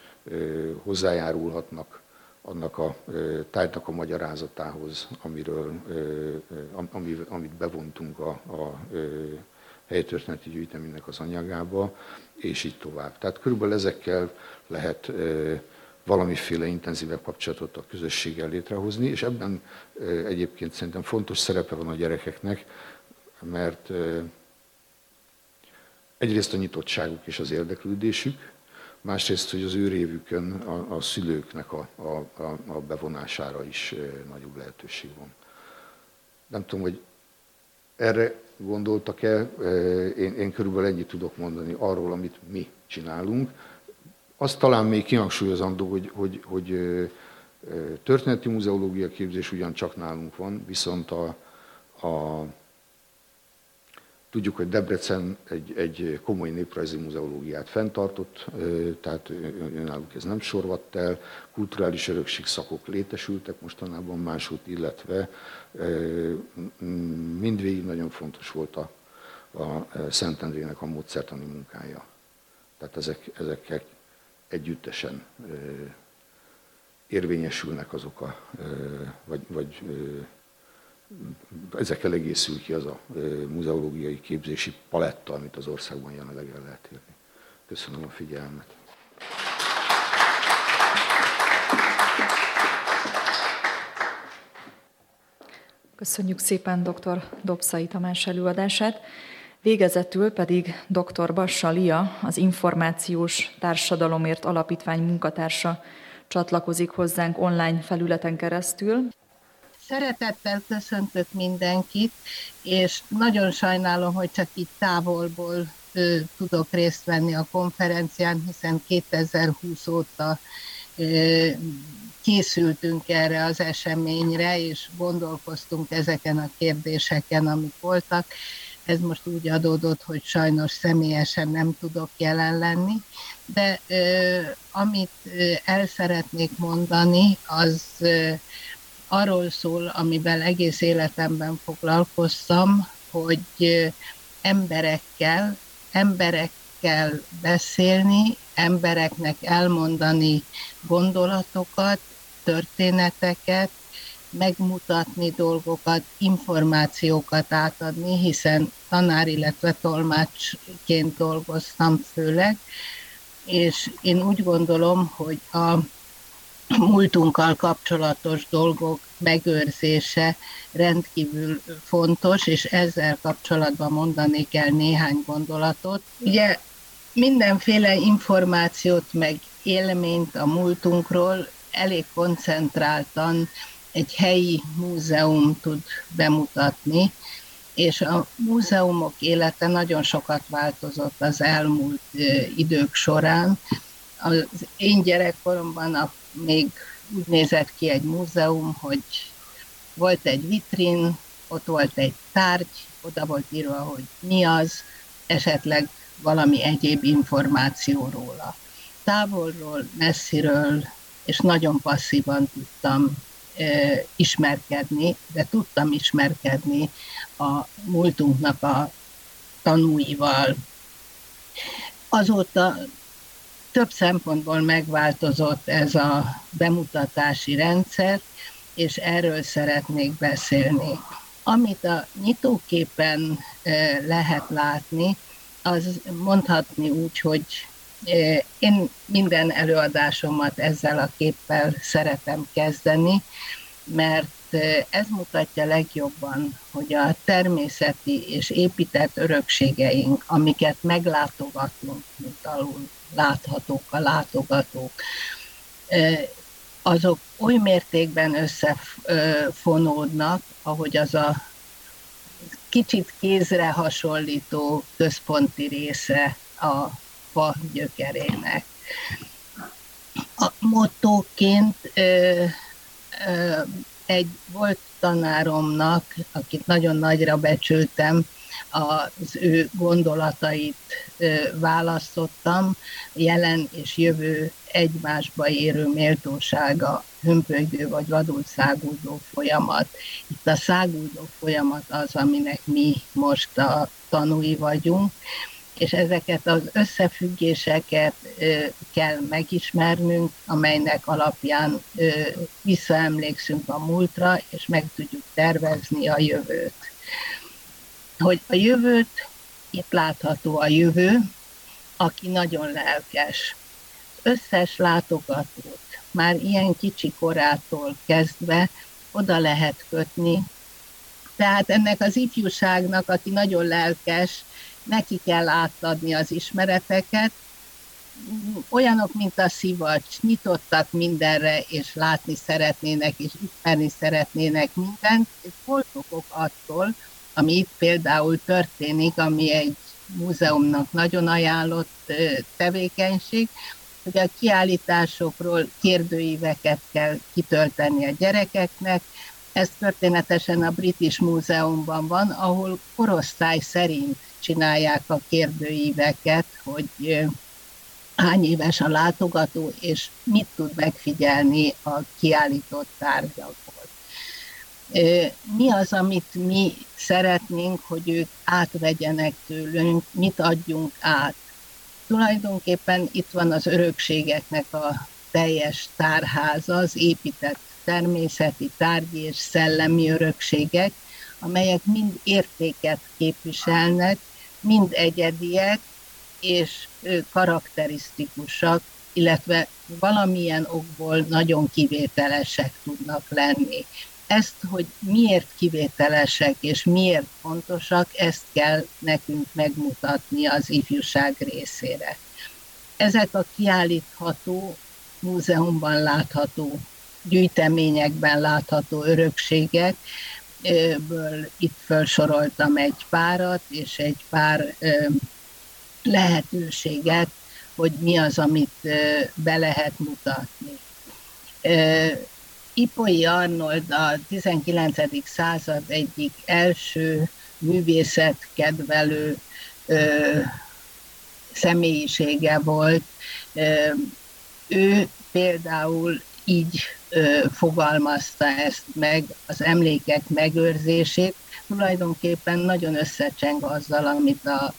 F: hozzájárulhatnak annak a tárgynak a magyarázatához, amiről, amit bevontunk a, a helytörténeti gyűjteménynek az anyagába, és így tovább. Tehát körülbelül ezekkel lehet valamiféle intenzívebb kapcsolatot a közösséggel létrehozni, és ebben egyébként szerintem fontos szerepe van a gyerekeknek, mert egyrészt a nyitottságuk és az érdeklődésük, másrészt, hogy az ő révükön a, a szülőknek a, a, a bevonására is nagyobb lehetőség van. Nem tudom, hogy erre gondoltak el, én, én körülbelül ennyit tudok mondani arról, amit mi csinálunk. Azt talán még kihangsúlyozandó, hogy, hogy, hogy történeti muzeológia képzés ugyancsak nálunk van, viszont a, a Tudjuk, hogy Debrecen egy, egy komoly néprajzi muzeológiát fenntartott, tehát náluk ez nem sorvadt el, kulturális örökség szakok létesültek mostanában máshogy, illetve mindvégig nagyon fontos volt a, a Szentendrének a módszertani munkája. Tehát ezek, ezek együttesen érvényesülnek azok a, vagy, vagy ezekkel egészül ki az a muzeológiai képzési paletta, amit az országban jelenleg el lehet érni. Köszönöm a figyelmet.
C: Köszönjük szépen dr. Dobszai Tamás előadását. Végezetül pedig dr. Bassa Lia, az Információs Társadalomért Alapítvány munkatársa csatlakozik hozzánk online felületen keresztül.
G: Szeretettel köszöntök mindenkit, és nagyon sajnálom, hogy csak itt távolból ö, tudok részt venni a konferencián, hiszen 2020 óta ö, készültünk erre az eseményre, és gondolkoztunk ezeken a kérdéseken, amik voltak. Ez most úgy adódott, hogy sajnos személyesen nem tudok jelen lenni, de ö, amit ö, el szeretnék mondani, az ö, arról szól, amivel egész életemben foglalkoztam, hogy emberekkel, emberekkel beszélni, embereknek elmondani gondolatokat, történeteket, megmutatni dolgokat, információkat átadni, hiszen tanár, illetve tolmácsként dolgoztam főleg, és én úgy gondolom, hogy a múltunkkal kapcsolatos dolgok megőrzése rendkívül fontos, és ezzel kapcsolatban mondani kell néhány gondolatot. Ugye mindenféle információt, meg élményt a múltunkról elég koncentráltan egy helyi múzeum tud bemutatni, és a múzeumok élete nagyon sokat változott az elmúlt idők során. Az én gyerekkoromban a még úgy nézett ki egy múzeum, hogy volt egy vitrin, ott volt egy tárgy, oda volt írva, hogy mi az, esetleg valami egyéb információ róla. Távolról, messziről, és nagyon passzívan tudtam e, ismerkedni, de tudtam ismerkedni a múltunknak a tanúival. Azóta több szempontból megváltozott ez a bemutatási rendszer, és erről szeretnék beszélni. Amit a nyitóképen lehet látni, az mondhatni úgy, hogy én minden előadásomat ezzel a képpel szeretem kezdeni, mert ez mutatja legjobban, hogy a természeti és épített örökségeink, amiket meglátogatunk, mint alul láthatók a látogatók, azok oly mértékben összefonódnak, ahogy az a kicsit kézre hasonlító központi része a fa gyökerének. A mottóként egy volt tanáromnak, akit nagyon nagyra becsültem, az ő gondolatait választottam, jelen és jövő egymásba érő méltósága, hömpölygő vagy vadul száguldó folyamat. Itt a száguldó folyamat az, aminek mi most a tanúi vagyunk, és ezeket az összefüggéseket kell megismernünk, amelynek alapján visszaemlékszünk a múltra, és meg tudjuk tervezni a jövőt hogy a jövőt, itt látható a jövő, aki nagyon lelkes. Összes látogatót már ilyen kicsi korától kezdve oda lehet kötni. Tehát ennek az ifjúságnak, aki nagyon lelkes, neki kell átadni az ismereteket, olyanok, mint a szivacs, nyitottak mindenre, és látni szeretnének, és ismerni szeretnének mindent, és foltokok attól, ami itt például történik, ami egy múzeumnak nagyon ajánlott tevékenység, hogy a kiállításokról kérdőíveket kell kitölteni a gyerekeknek, Ez történetesen a British Múzeumban van, ahol korosztály szerint csinálják a kérdőíveket, hogy hány éves a látogató, és mit tud megfigyelni a kiállított tárgyakból. Mi az, amit mi szeretnénk, hogy ők átvegyenek tőlünk, mit adjunk át? Tulajdonképpen itt van az örökségeknek a teljes tárháza, az épített természeti, tárgyi és szellemi örökségek, amelyek mind értéket képviselnek, mind egyediek, és karakterisztikusak, illetve valamilyen okból nagyon kivételesek tudnak lenni. Ezt, hogy miért kivételesek és miért fontosak, ezt kell nekünk megmutatni az ifjúság részére. Ezek a kiállítható, múzeumban látható, gyűjteményekben látható örökségek, ből itt felsoroltam egy párat, és egy pár lehetőséget, hogy mi az, amit be lehet mutatni. Ipoi Arnold a 19. század egyik első művészetkedvelő személyisége volt. Ő például így fogalmazta ezt meg, az emlékek megőrzését, tulajdonképpen nagyon összecseng azzal, amit a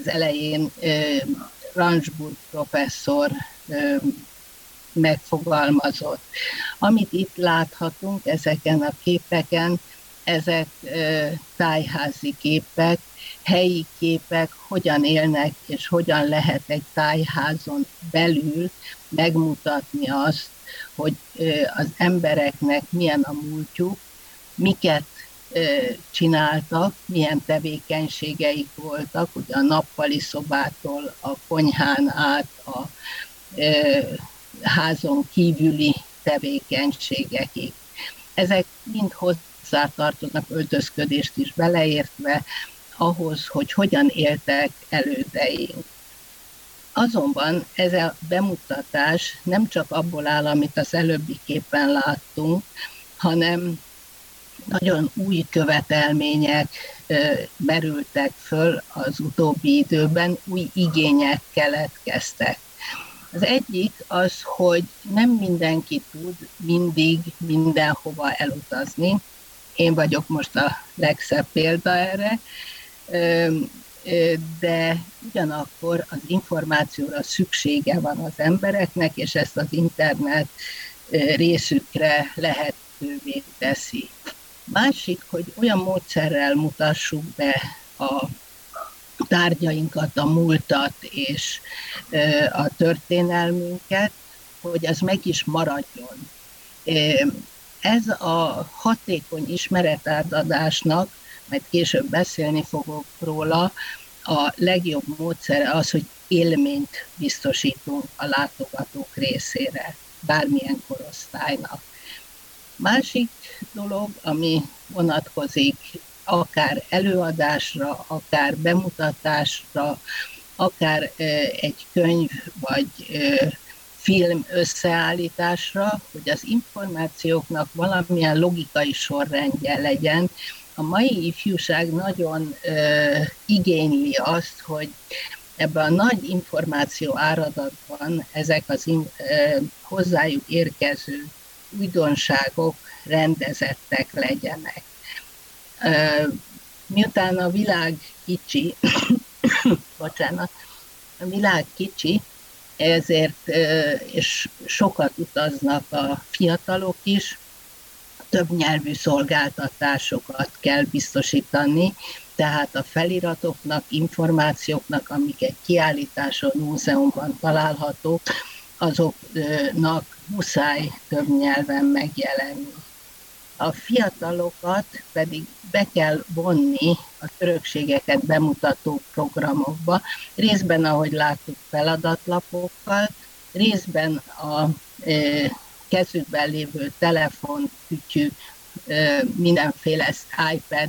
G: az elején Ransburg professzor megfogalmazott. Amit itt láthatunk ezeken a képeken, ezek tájházi képek, helyi képek, hogyan élnek és hogyan lehet egy tájházon belül megmutatni azt, hogy az embereknek milyen a múltjuk, miket csináltak, milyen tevékenységeik voltak, ugye a nappali szobától a konyhán át a házon kívüli tevékenységekig. Ezek mind hozzátartoznak öltözködést is beleértve ahhoz, hogy hogyan éltek elődeink. Azonban ez a bemutatás nem csak abból áll, amit az előbbi képen láttunk, hanem nagyon új követelmények merültek föl az utóbbi időben, új igények keletkeztek. Az egyik az, hogy nem mindenki tud mindig mindenhova elutazni. Én vagyok most a legszebb példa erre, de ugyanakkor az információra szüksége van az embereknek, és ezt az internet részükre lehetővé teszi. Másik, hogy olyan módszerrel mutassuk be a tárgyainkat, a múltat és a történelmünket, hogy az meg is maradjon. Ez a hatékony ismeretátadásnak, majd később beszélni fogok róla, a legjobb módszere az, hogy élményt biztosítunk a látogatók részére, bármilyen korosztálynak. Másik dolog, ami vonatkozik akár előadásra, akár bemutatásra, akár egy könyv vagy film összeállításra, hogy az információknak valamilyen logikai sorrendje legyen. A mai ifjúság nagyon igényli azt, hogy ebben a nagy információ áradatban ezek az hozzájuk érkező újdonságok rendezettek legyenek. Miután a világ kicsi, <coughs> bocsánat, a világ kicsi, ezért, és sokat utaznak a fiatalok is, több nyelvű szolgáltatásokat kell biztosítani, tehát a feliratoknak, információknak, amik egy kiállításon, múzeumban találhatók, azoknak muszáj több nyelven megjelenni. A fiatalokat pedig be kell vonni a örökségeket bemutató programokba, részben, ahogy láttuk, feladatlapokkal, részben a kezükben lévő telefon, kütyű, mindenféle iPad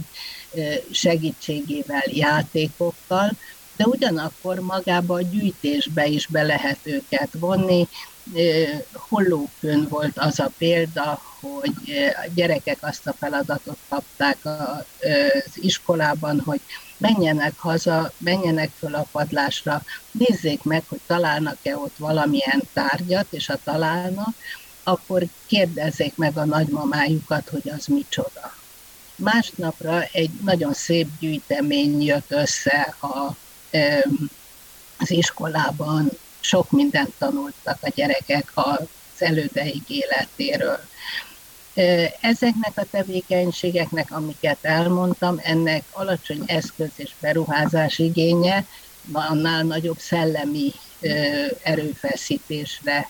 G: segítségével, játékokkal, de ugyanakkor magába a gyűjtésbe is be lehet őket vonni. Hollókön volt az a példa, hogy a gyerekek azt a feladatot kapták az iskolában, hogy menjenek haza, menjenek föl a padlásra, nézzék meg, hogy találnak-e ott valamilyen tárgyat, és ha találnak, akkor kérdezzék meg a nagymamájukat, hogy az micsoda. Másnapra egy nagyon szép gyűjtemény jött össze a, az iskolában, sok mindent tanultak a gyerekek az elődeig életéről. Ezeknek a tevékenységeknek, amiket elmondtam, ennek alacsony eszköz és beruházás igénye, annál nagyobb szellemi erőfeszítésre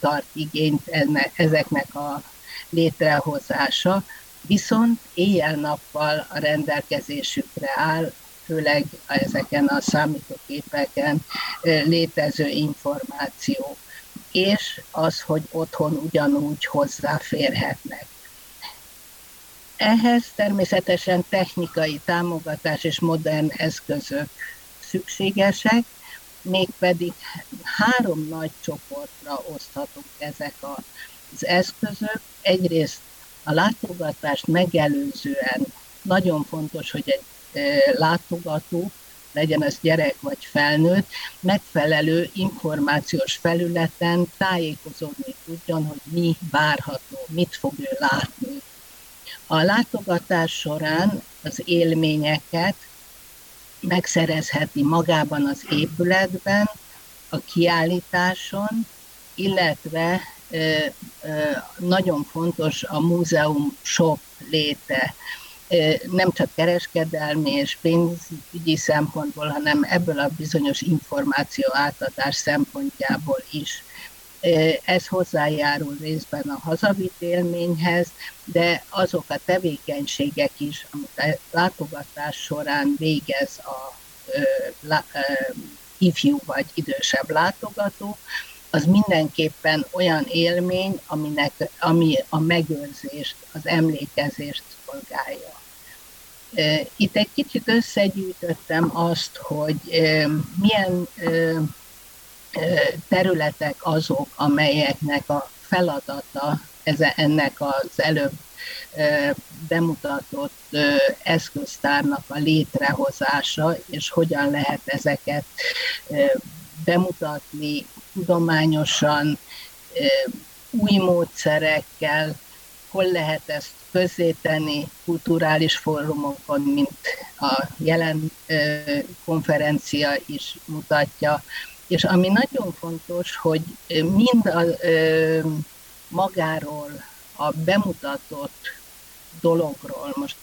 G: tart igényt ennek, ezeknek a létrehozása, viszont éjjel-nappal a rendelkezésükre áll, főleg ezeken a számítógépeken létező információ, és az, hogy otthon ugyanúgy hozzáférhetnek. Ehhez természetesen technikai támogatás és modern eszközök szükségesek, mégpedig három nagy csoportra oszthatunk ezek az eszközök. Egyrészt a látogatást megelőzően nagyon fontos, hogy egy látogató, legyen ez gyerek vagy felnőtt, megfelelő információs felületen tájékozódni tudjon, hogy mi várható, mit fog ő látni. A látogatás során az élményeket megszerezheti magában az épületben, a kiállításon, illetve nagyon fontos a múzeum shop léte. Nem csak kereskedelmi és pénzügyi szempontból, hanem ebből a bizonyos információ átadás szempontjából is. Ez hozzájárul részben a hazavitt élményhez, de azok a tevékenységek is, amit a látogatás során végez a ifjú vagy idősebb látogató, az mindenképpen olyan élmény, aminek, ami a megőrzést, az emlékezést szolgálja. Itt egy kicsit összegyűjtöttem azt, hogy milyen területek azok, amelyeknek a feladata ez, ennek az előbb bemutatott eszköztárnak a létrehozása, és hogyan lehet ezeket bemutatni tudományosan, új módszerekkel, hol lehet ezt közzétenni kulturális fórumokon, mint a jelen konferencia is mutatja, és ami nagyon fontos, hogy mind a, magáról, a bemutatott dologról, most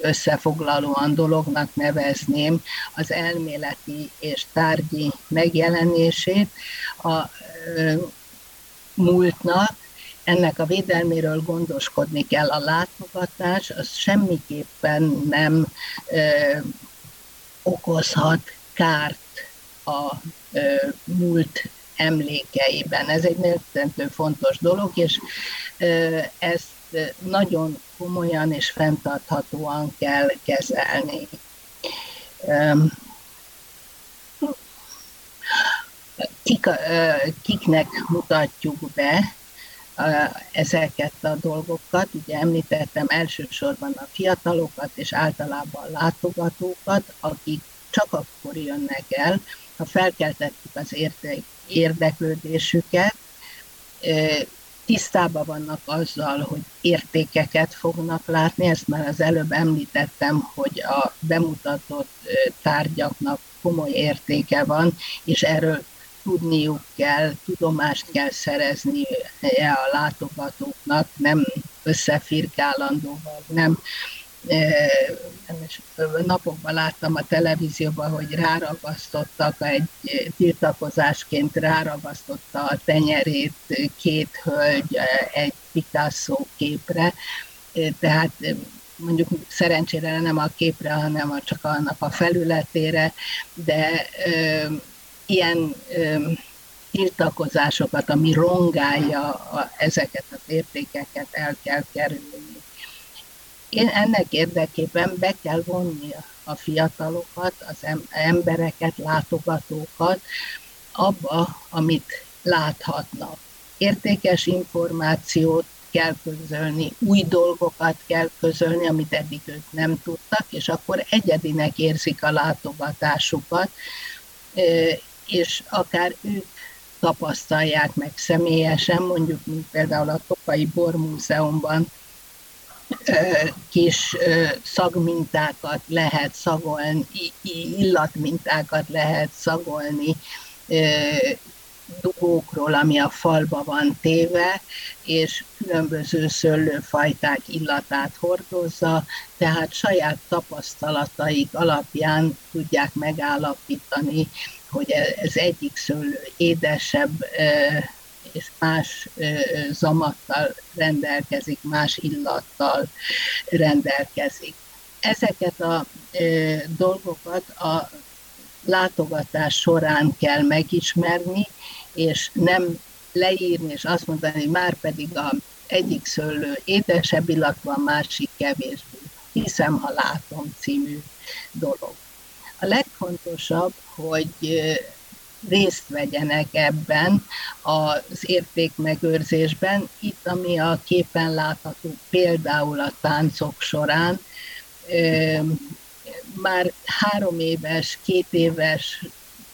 G: összefoglalóan dolognak nevezném az elméleti és tárgyi megjelenését a múltnak, ennek a védelméről gondoskodni kell. A látogatás az semmiképpen nem ö, okozhat kárt a múlt emlékeiben. Ez egy nagyon fontos dolog, és ezt nagyon komolyan és fenntarthatóan kell kezelni. Kik, kiknek mutatjuk be ezeket a dolgokat. Ugye említettem elsősorban a fiatalokat és általában látogatókat, akik csak akkor jönnek el, ha felkeltettük az érdeklődésüket, tisztában vannak azzal, hogy értékeket fognak látni, ezt már az előbb említettem, hogy a bemutatott tárgyaknak komoly értéke van, és erről tudniuk kell, tudomást kell szerezni a látogatóknak, nem összefirkálandóval, nem napokban láttam a televízióban, hogy ráragasztottak, egy tiltakozásként ráragasztotta a tenyerét két hölgy egy Picasso képre, tehát mondjuk szerencsére nem a képre, hanem a, csak annak a felületére, de ö, ilyen ö, tiltakozásokat, ami rongálja a, ezeket az értékeket el kell kerülni. Én ennek érdekében be kell vonni a fiatalokat, az embereket, látogatókat abba, amit láthatnak. Értékes információt kell közölni, új dolgokat kell közölni, amit eddig ők nem tudtak, és akkor egyedinek érzik a látogatásukat, és akár ők tapasztalják meg személyesen, mondjuk, mint például a Tokai Bormúzeumban kis szagmintákat lehet szagolni, illatmintákat lehet szagolni, dugókról, ami a falba van téve, és különböző szőlőfajták illatát hordozza, tehát saját tapasztalataik alapján tudják megállapítani, hogy ez egyik szőlő édesebb és más zamattal rendelkezik, más illattal rendelkezik. Ezeket a dolgokat a látogatás során kell megismerni, és nem leírni, és azt mondani, hogy már pedig a egyik szőlő édesebb illat van, másik kevésbé. Hiszem, ha látom című dolog. A legfontosabb, hogy részt vegyenek ebben az értékmegőrzésben. Itt, ami a képen látható, például a táncok során, már három éves, két éves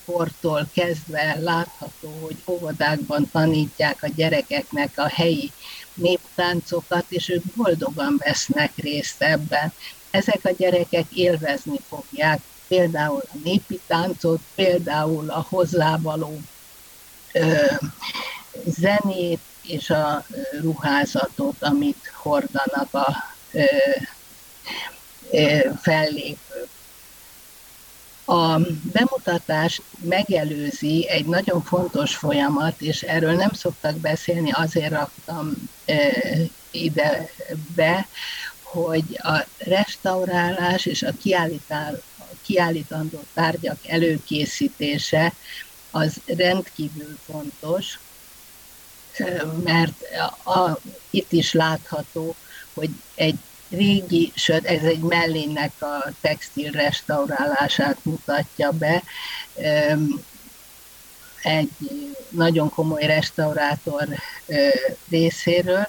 G: kortól kezdve látható, hogy óvodákban tanítják a gyerekeknek a helyi néptáncokat, és ők boldogan vesznek részt ebben. Ezek a gyerekek élvezni fogják például a népi táncot, például a hozzávaló ö, zenét és a ruházatot, amit hordanak a ö, ö, fellépők. A bemutatás megelőzi egy nagyon fontos folyamat, és erről nem szoktak beszélni, azért raktam ide be, hogy a restaurálás és a kiállítás kiállítandó tárgyak előkészítése az rendkívül fontos, mert a, itt is látható, hogy egy régi, sőt ez egy mellének a textil restaurálását mutatja be, egy nagyon komoly restaurátor részéről.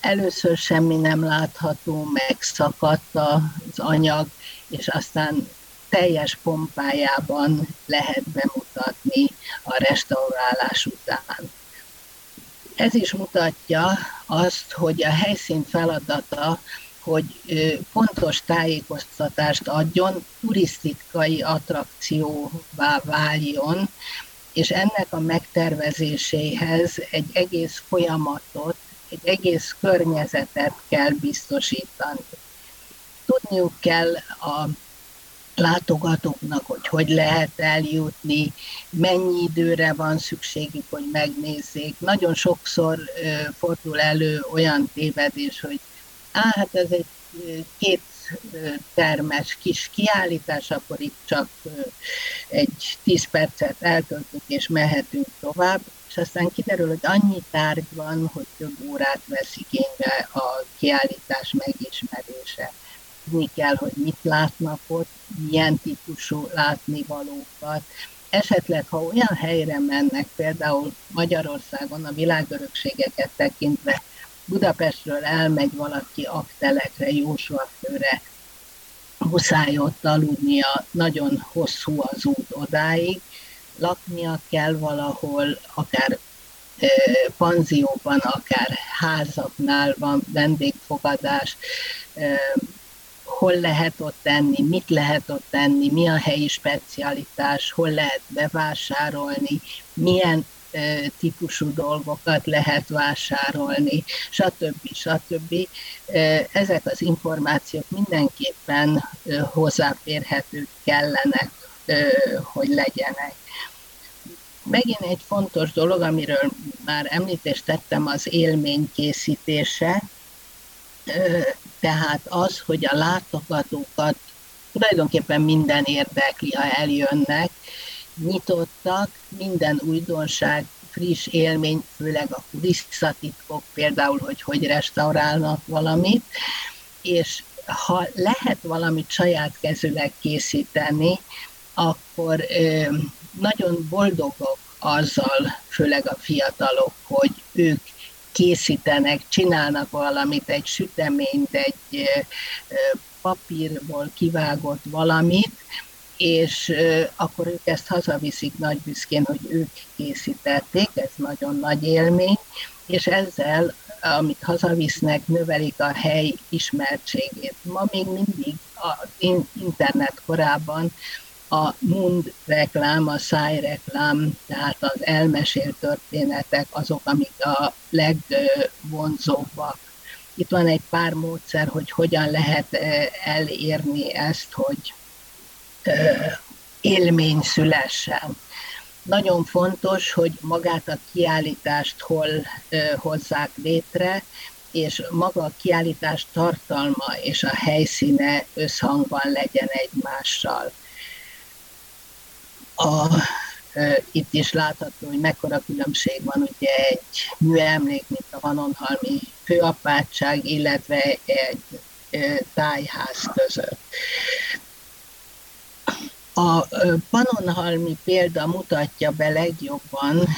G: Először semmi nem látható, megszakadt az anyag, és aztán teljes pompájában lehet bemutatni a restaurálás után. Ez is mutatja azt, hogy a helyszín feladata, hogy pontos tájékoztatást adjon, turisztikai attrakcióvá váljon, és ennek a megtervezéséhez egy egész folyamatot, egy egész környezetet kell biztosítani tudniuk kell a látogatóknak, hogy hogy lehet eljutni, mennyi időre van szükségük, hogy megnézzék. Nagyon sokszor fordul elő olyan tévedés, hogy á, hát ez egy két termes kis kiállítás, akkor itt csak egy tíz percet eltöltünk és mehetünk tovább, és aztán kiderül, hogy annyi tárgy van, hogy több órát vesz igénybe a kiállítás megismerése tudni kell, hogy mit látnak ott, milyen típusú látnivalókat. Esetleg, ha olyan helyre mennek, például Magyarországon a világörökségeket tekintve, Budapestről elmegy valaki aktelekre, Jósvafőre, muszáj ott aludnia, nagyon hosszú az út odáig, laknia kell valahol, akár panzióban, akár házaknál van vendégfogadás, hol lehet ott tenni, mit lehet ott tenni, mi a helyi specialitás, hol lehet bevásárolni, milyen típusú dolgokat lehet vásárolni, stb. stb. Ezek az információk mindenképpen hozzáférhetők kellenek, hogy legyenek. Megint egy fontos dolog, amiről már említést tettem, az élmény készítése tehát az, hogy a látogatókat tulajdonképpen minden érdekli, ha eljönnek, nyitottak, minden újdonság, friss élmény, főleg a kulisszatitkok, például, hogy hogy restaurálnak valamit, és ha lehet valamit saját kezüleg készíteni, akkor nagyon boldogok azzal, főleg a fiatalok, hogy ők készítenek, csinálnak valamit, egy süteményt, egy papírból kivágott valamit, és akkor ők ezt hazaviszik nagy büszkén, hogy ők készítették, ez nagyon nagy élmény, és ezzel, amit hazavisznek, növelik a hely ismertségét. Ma még mindig az internet korában a mund reklám, a szájreklám, tehát az elmesélt történetek azok, amik a legvonzóbbak. Itt van egy pár módszer, hogy hogyan lehet elérni ezt, hogy élmény szülessen. Nagyon fontos, hogy magát a kiállítást hol hozzák létre, és maga a kiállítás tartalma és a helyszíne összhangban legyen egymással a, itt is látható, hogy mekkora különbség van ugye egy műemlék, mint a Vanonhalmi főapátság, illetve egy tájház között. A Pannonhalmi példa mutatja be legjobban,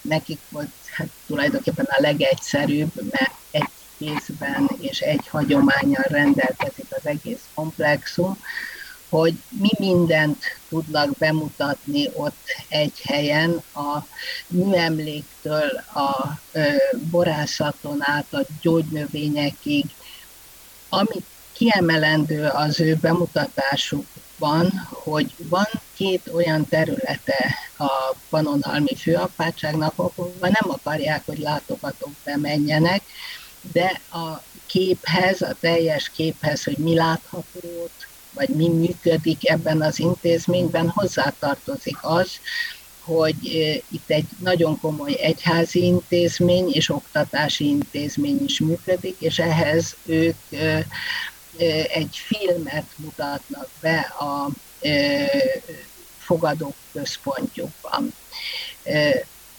G: nekik volt hát tulajdonképpen a legegyszerűbb, mert egy kézben és egy hagyományjal rendelkezik az egész komplexum, hogy mi mindent tudnak bemutatni ott egy helyen, a műemléktől a borászaton át a gyógynövényekig. Ami kiemelendő az ő bemutatásukban, hogy van két olyan területe a Panonhalmi főapátságnak, ahol nem akarják, hogy látogatók bemenjenek, de a képhez, a teljes képhez, hogy mi látható ott, vagy mi működik ebben az intézményben, hozzátartozik az, hogy itt egy nagyon komoly egyházi intézmény és oktatási intézmény is működik, és ehhez ők egy filmet mutatnak be a fogadók központjukban.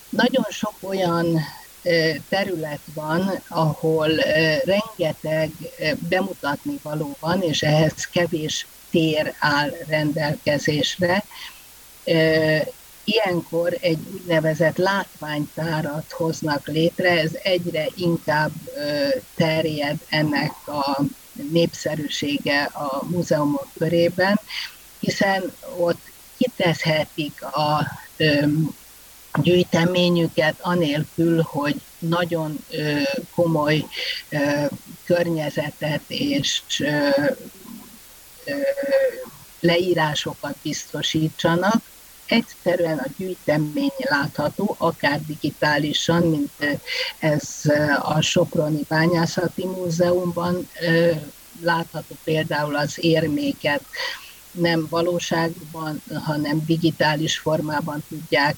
G: Nagyon sok olyan terület van, ahol rengeteg bemutatni való van, és ehhez kevés tér áll rendelkezésre. Ilyenkor egy úgynevezett látványtárat hoznak létre, ez egyre inkább terjed ennek a népszerűsége a múzeumok körében, hiszen ott kiteszhetik a gyűjteményüket, anélkül, hogy nagyon ö, komoly ö, környezetet és ö, ö, leírásokat biztosítsanak. Egyszerűen a gyűjtemény látható, akár digitálisan, mint ez a Soproni Bányászati Múzeumban látható például az érméket, nem valóságban, hanem digitális formában tudják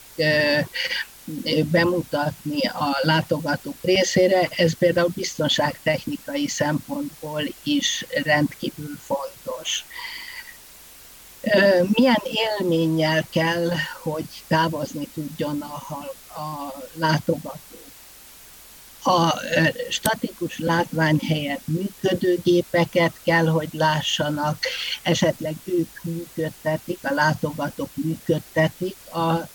G: bemutatni a látogatók részére. Ez például biztonságtechnikai szempontból is rendkívül fontos. Milyen élménnyel kell, hogy távozni tudjon a, a látogató? A statikus látvány helyett működőgépeket kell, hogy lássanak, esetleg ők működtetik, a látogatók működtetik a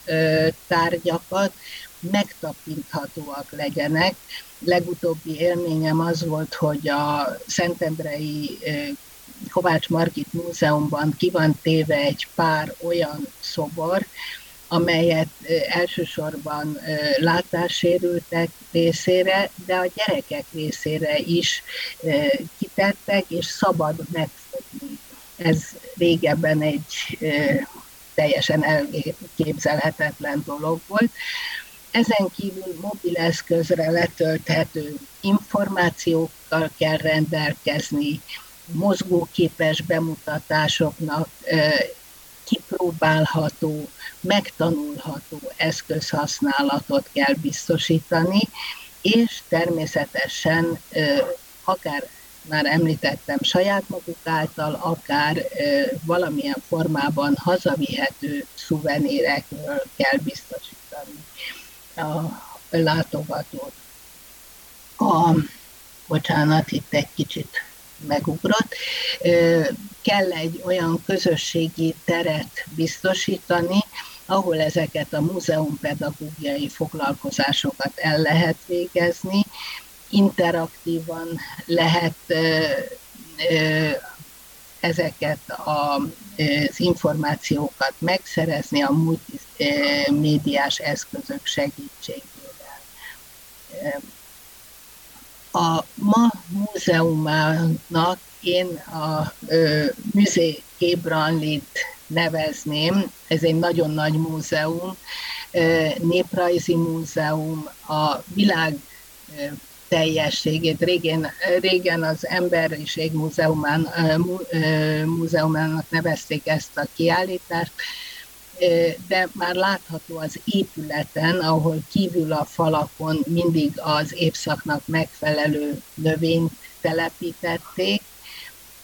G: tárgyakat, megtapinthatóak legyenek. Legutóbbi élményem az volt, hogy a Szentendrei Kovács Margit Múzeumban ki van téve egy pár olyan szobor, amelyet elsősorban látássérültek részére, de a gyerekek részére is kitettek, és szabad megfogni. Ez régebben egy teljesen elképzelhetetlen dolog volt. Ezen kívül mobileszközre letölthető információkkal kell rendelkezni, mozgóképes bemutatásoknak kipróbálható, megtanulható eszközhasználatot kell biztosítani, és természetesen akár már említettem, saját maguk által, akár valamilyen formában hazavihető szuvenírekről kell biztosítani a látogatót. A, bocsánat, itt egy kicsit megugrott. Kell egy olyan közösségi teret biztosítani, ahol ezeket a múzeumpedagógiai foglalkozásokat el lehet végezni, interaktívan lehet ezeket az információkat megszerezni a multimédiás eszközök segítségével. A ma múzeumának én a Műzé Kébranlit nevezném, ez egy nagyon nagy múzeum, néprajzi múzeum, a világ teljességét. Régen, régen az Emberiség Múzeumán, Múzeumának nevezték ezt a kiállítást, de már látható az épületen, ahol kívül a falakon mindig az évszaknak megfelelő növényt telepítették,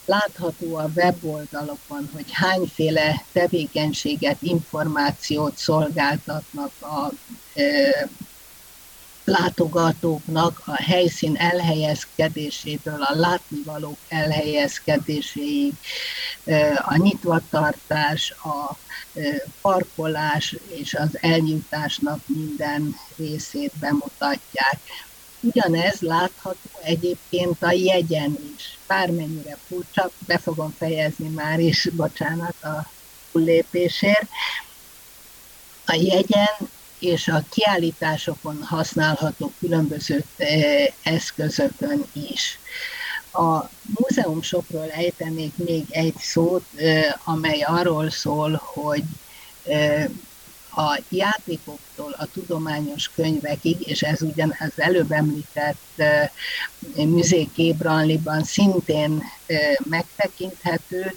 G: látható a weboldalokon, hogy hányféle tevékenységet, információt szolgáltatnak a látogatóknak a helyszín elhelyezkedésétől a látnivalók elhelyezkedéséig, a nyitvatartás, a parkolás és az eljutásnak minden részét bemutatják. Ugyanez látható egyébként a jegyen is. Bármennyire furcsa, be fogom fejezni már is, bocsánat a lépésért. A jegyen és a kiállításokon használható különböző eh, eszközökön is. A múzeum shopról ejtenék még egy szót, eh, amely arról szól, hogy eh, a játékoktól a tudományos könyvekig, és ez ugyan az előbb említett Kébranliban szintén megtekinthető,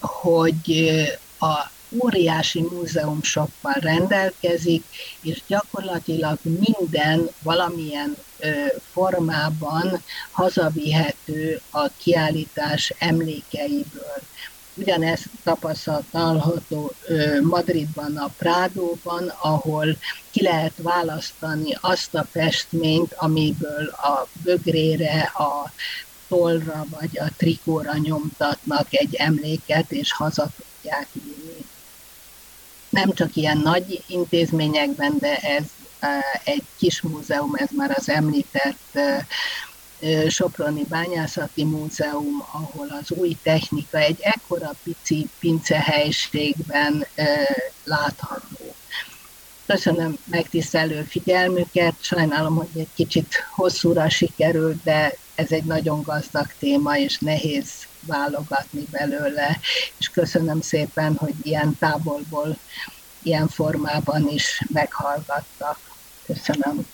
G: hogy a óriási múzeumsokkal rendelkezik, és gyakorlatilag minden valamilyen formában hazavihető a kiállítás emlékeiből. Ugyanezt tapasztalható Madridban, a Prádóban, ahol ki lehet választani azt a festményt, amiből a bögrére, a tollra vagy a trikóra nyomtatnak egy emléket, és haza tudják vinni. Nem csak ilyen nagy intézményekben, de ez egy kis múzeum, ez már az említett Soproni Bányászati Múzeum, ahol az új technika egy ekkora pici pincehelységben látható. Köszönöm megtisztelő figyelmüket, sajnálom, hogy egy kicsit hosszúra sikerült, de ez egy nagyon gazdag téma, és nehéz válogatni belőle, és köszönöm szépen, hogy ilyen távolból, ilyen formában is meghallgattak. Köszönöm.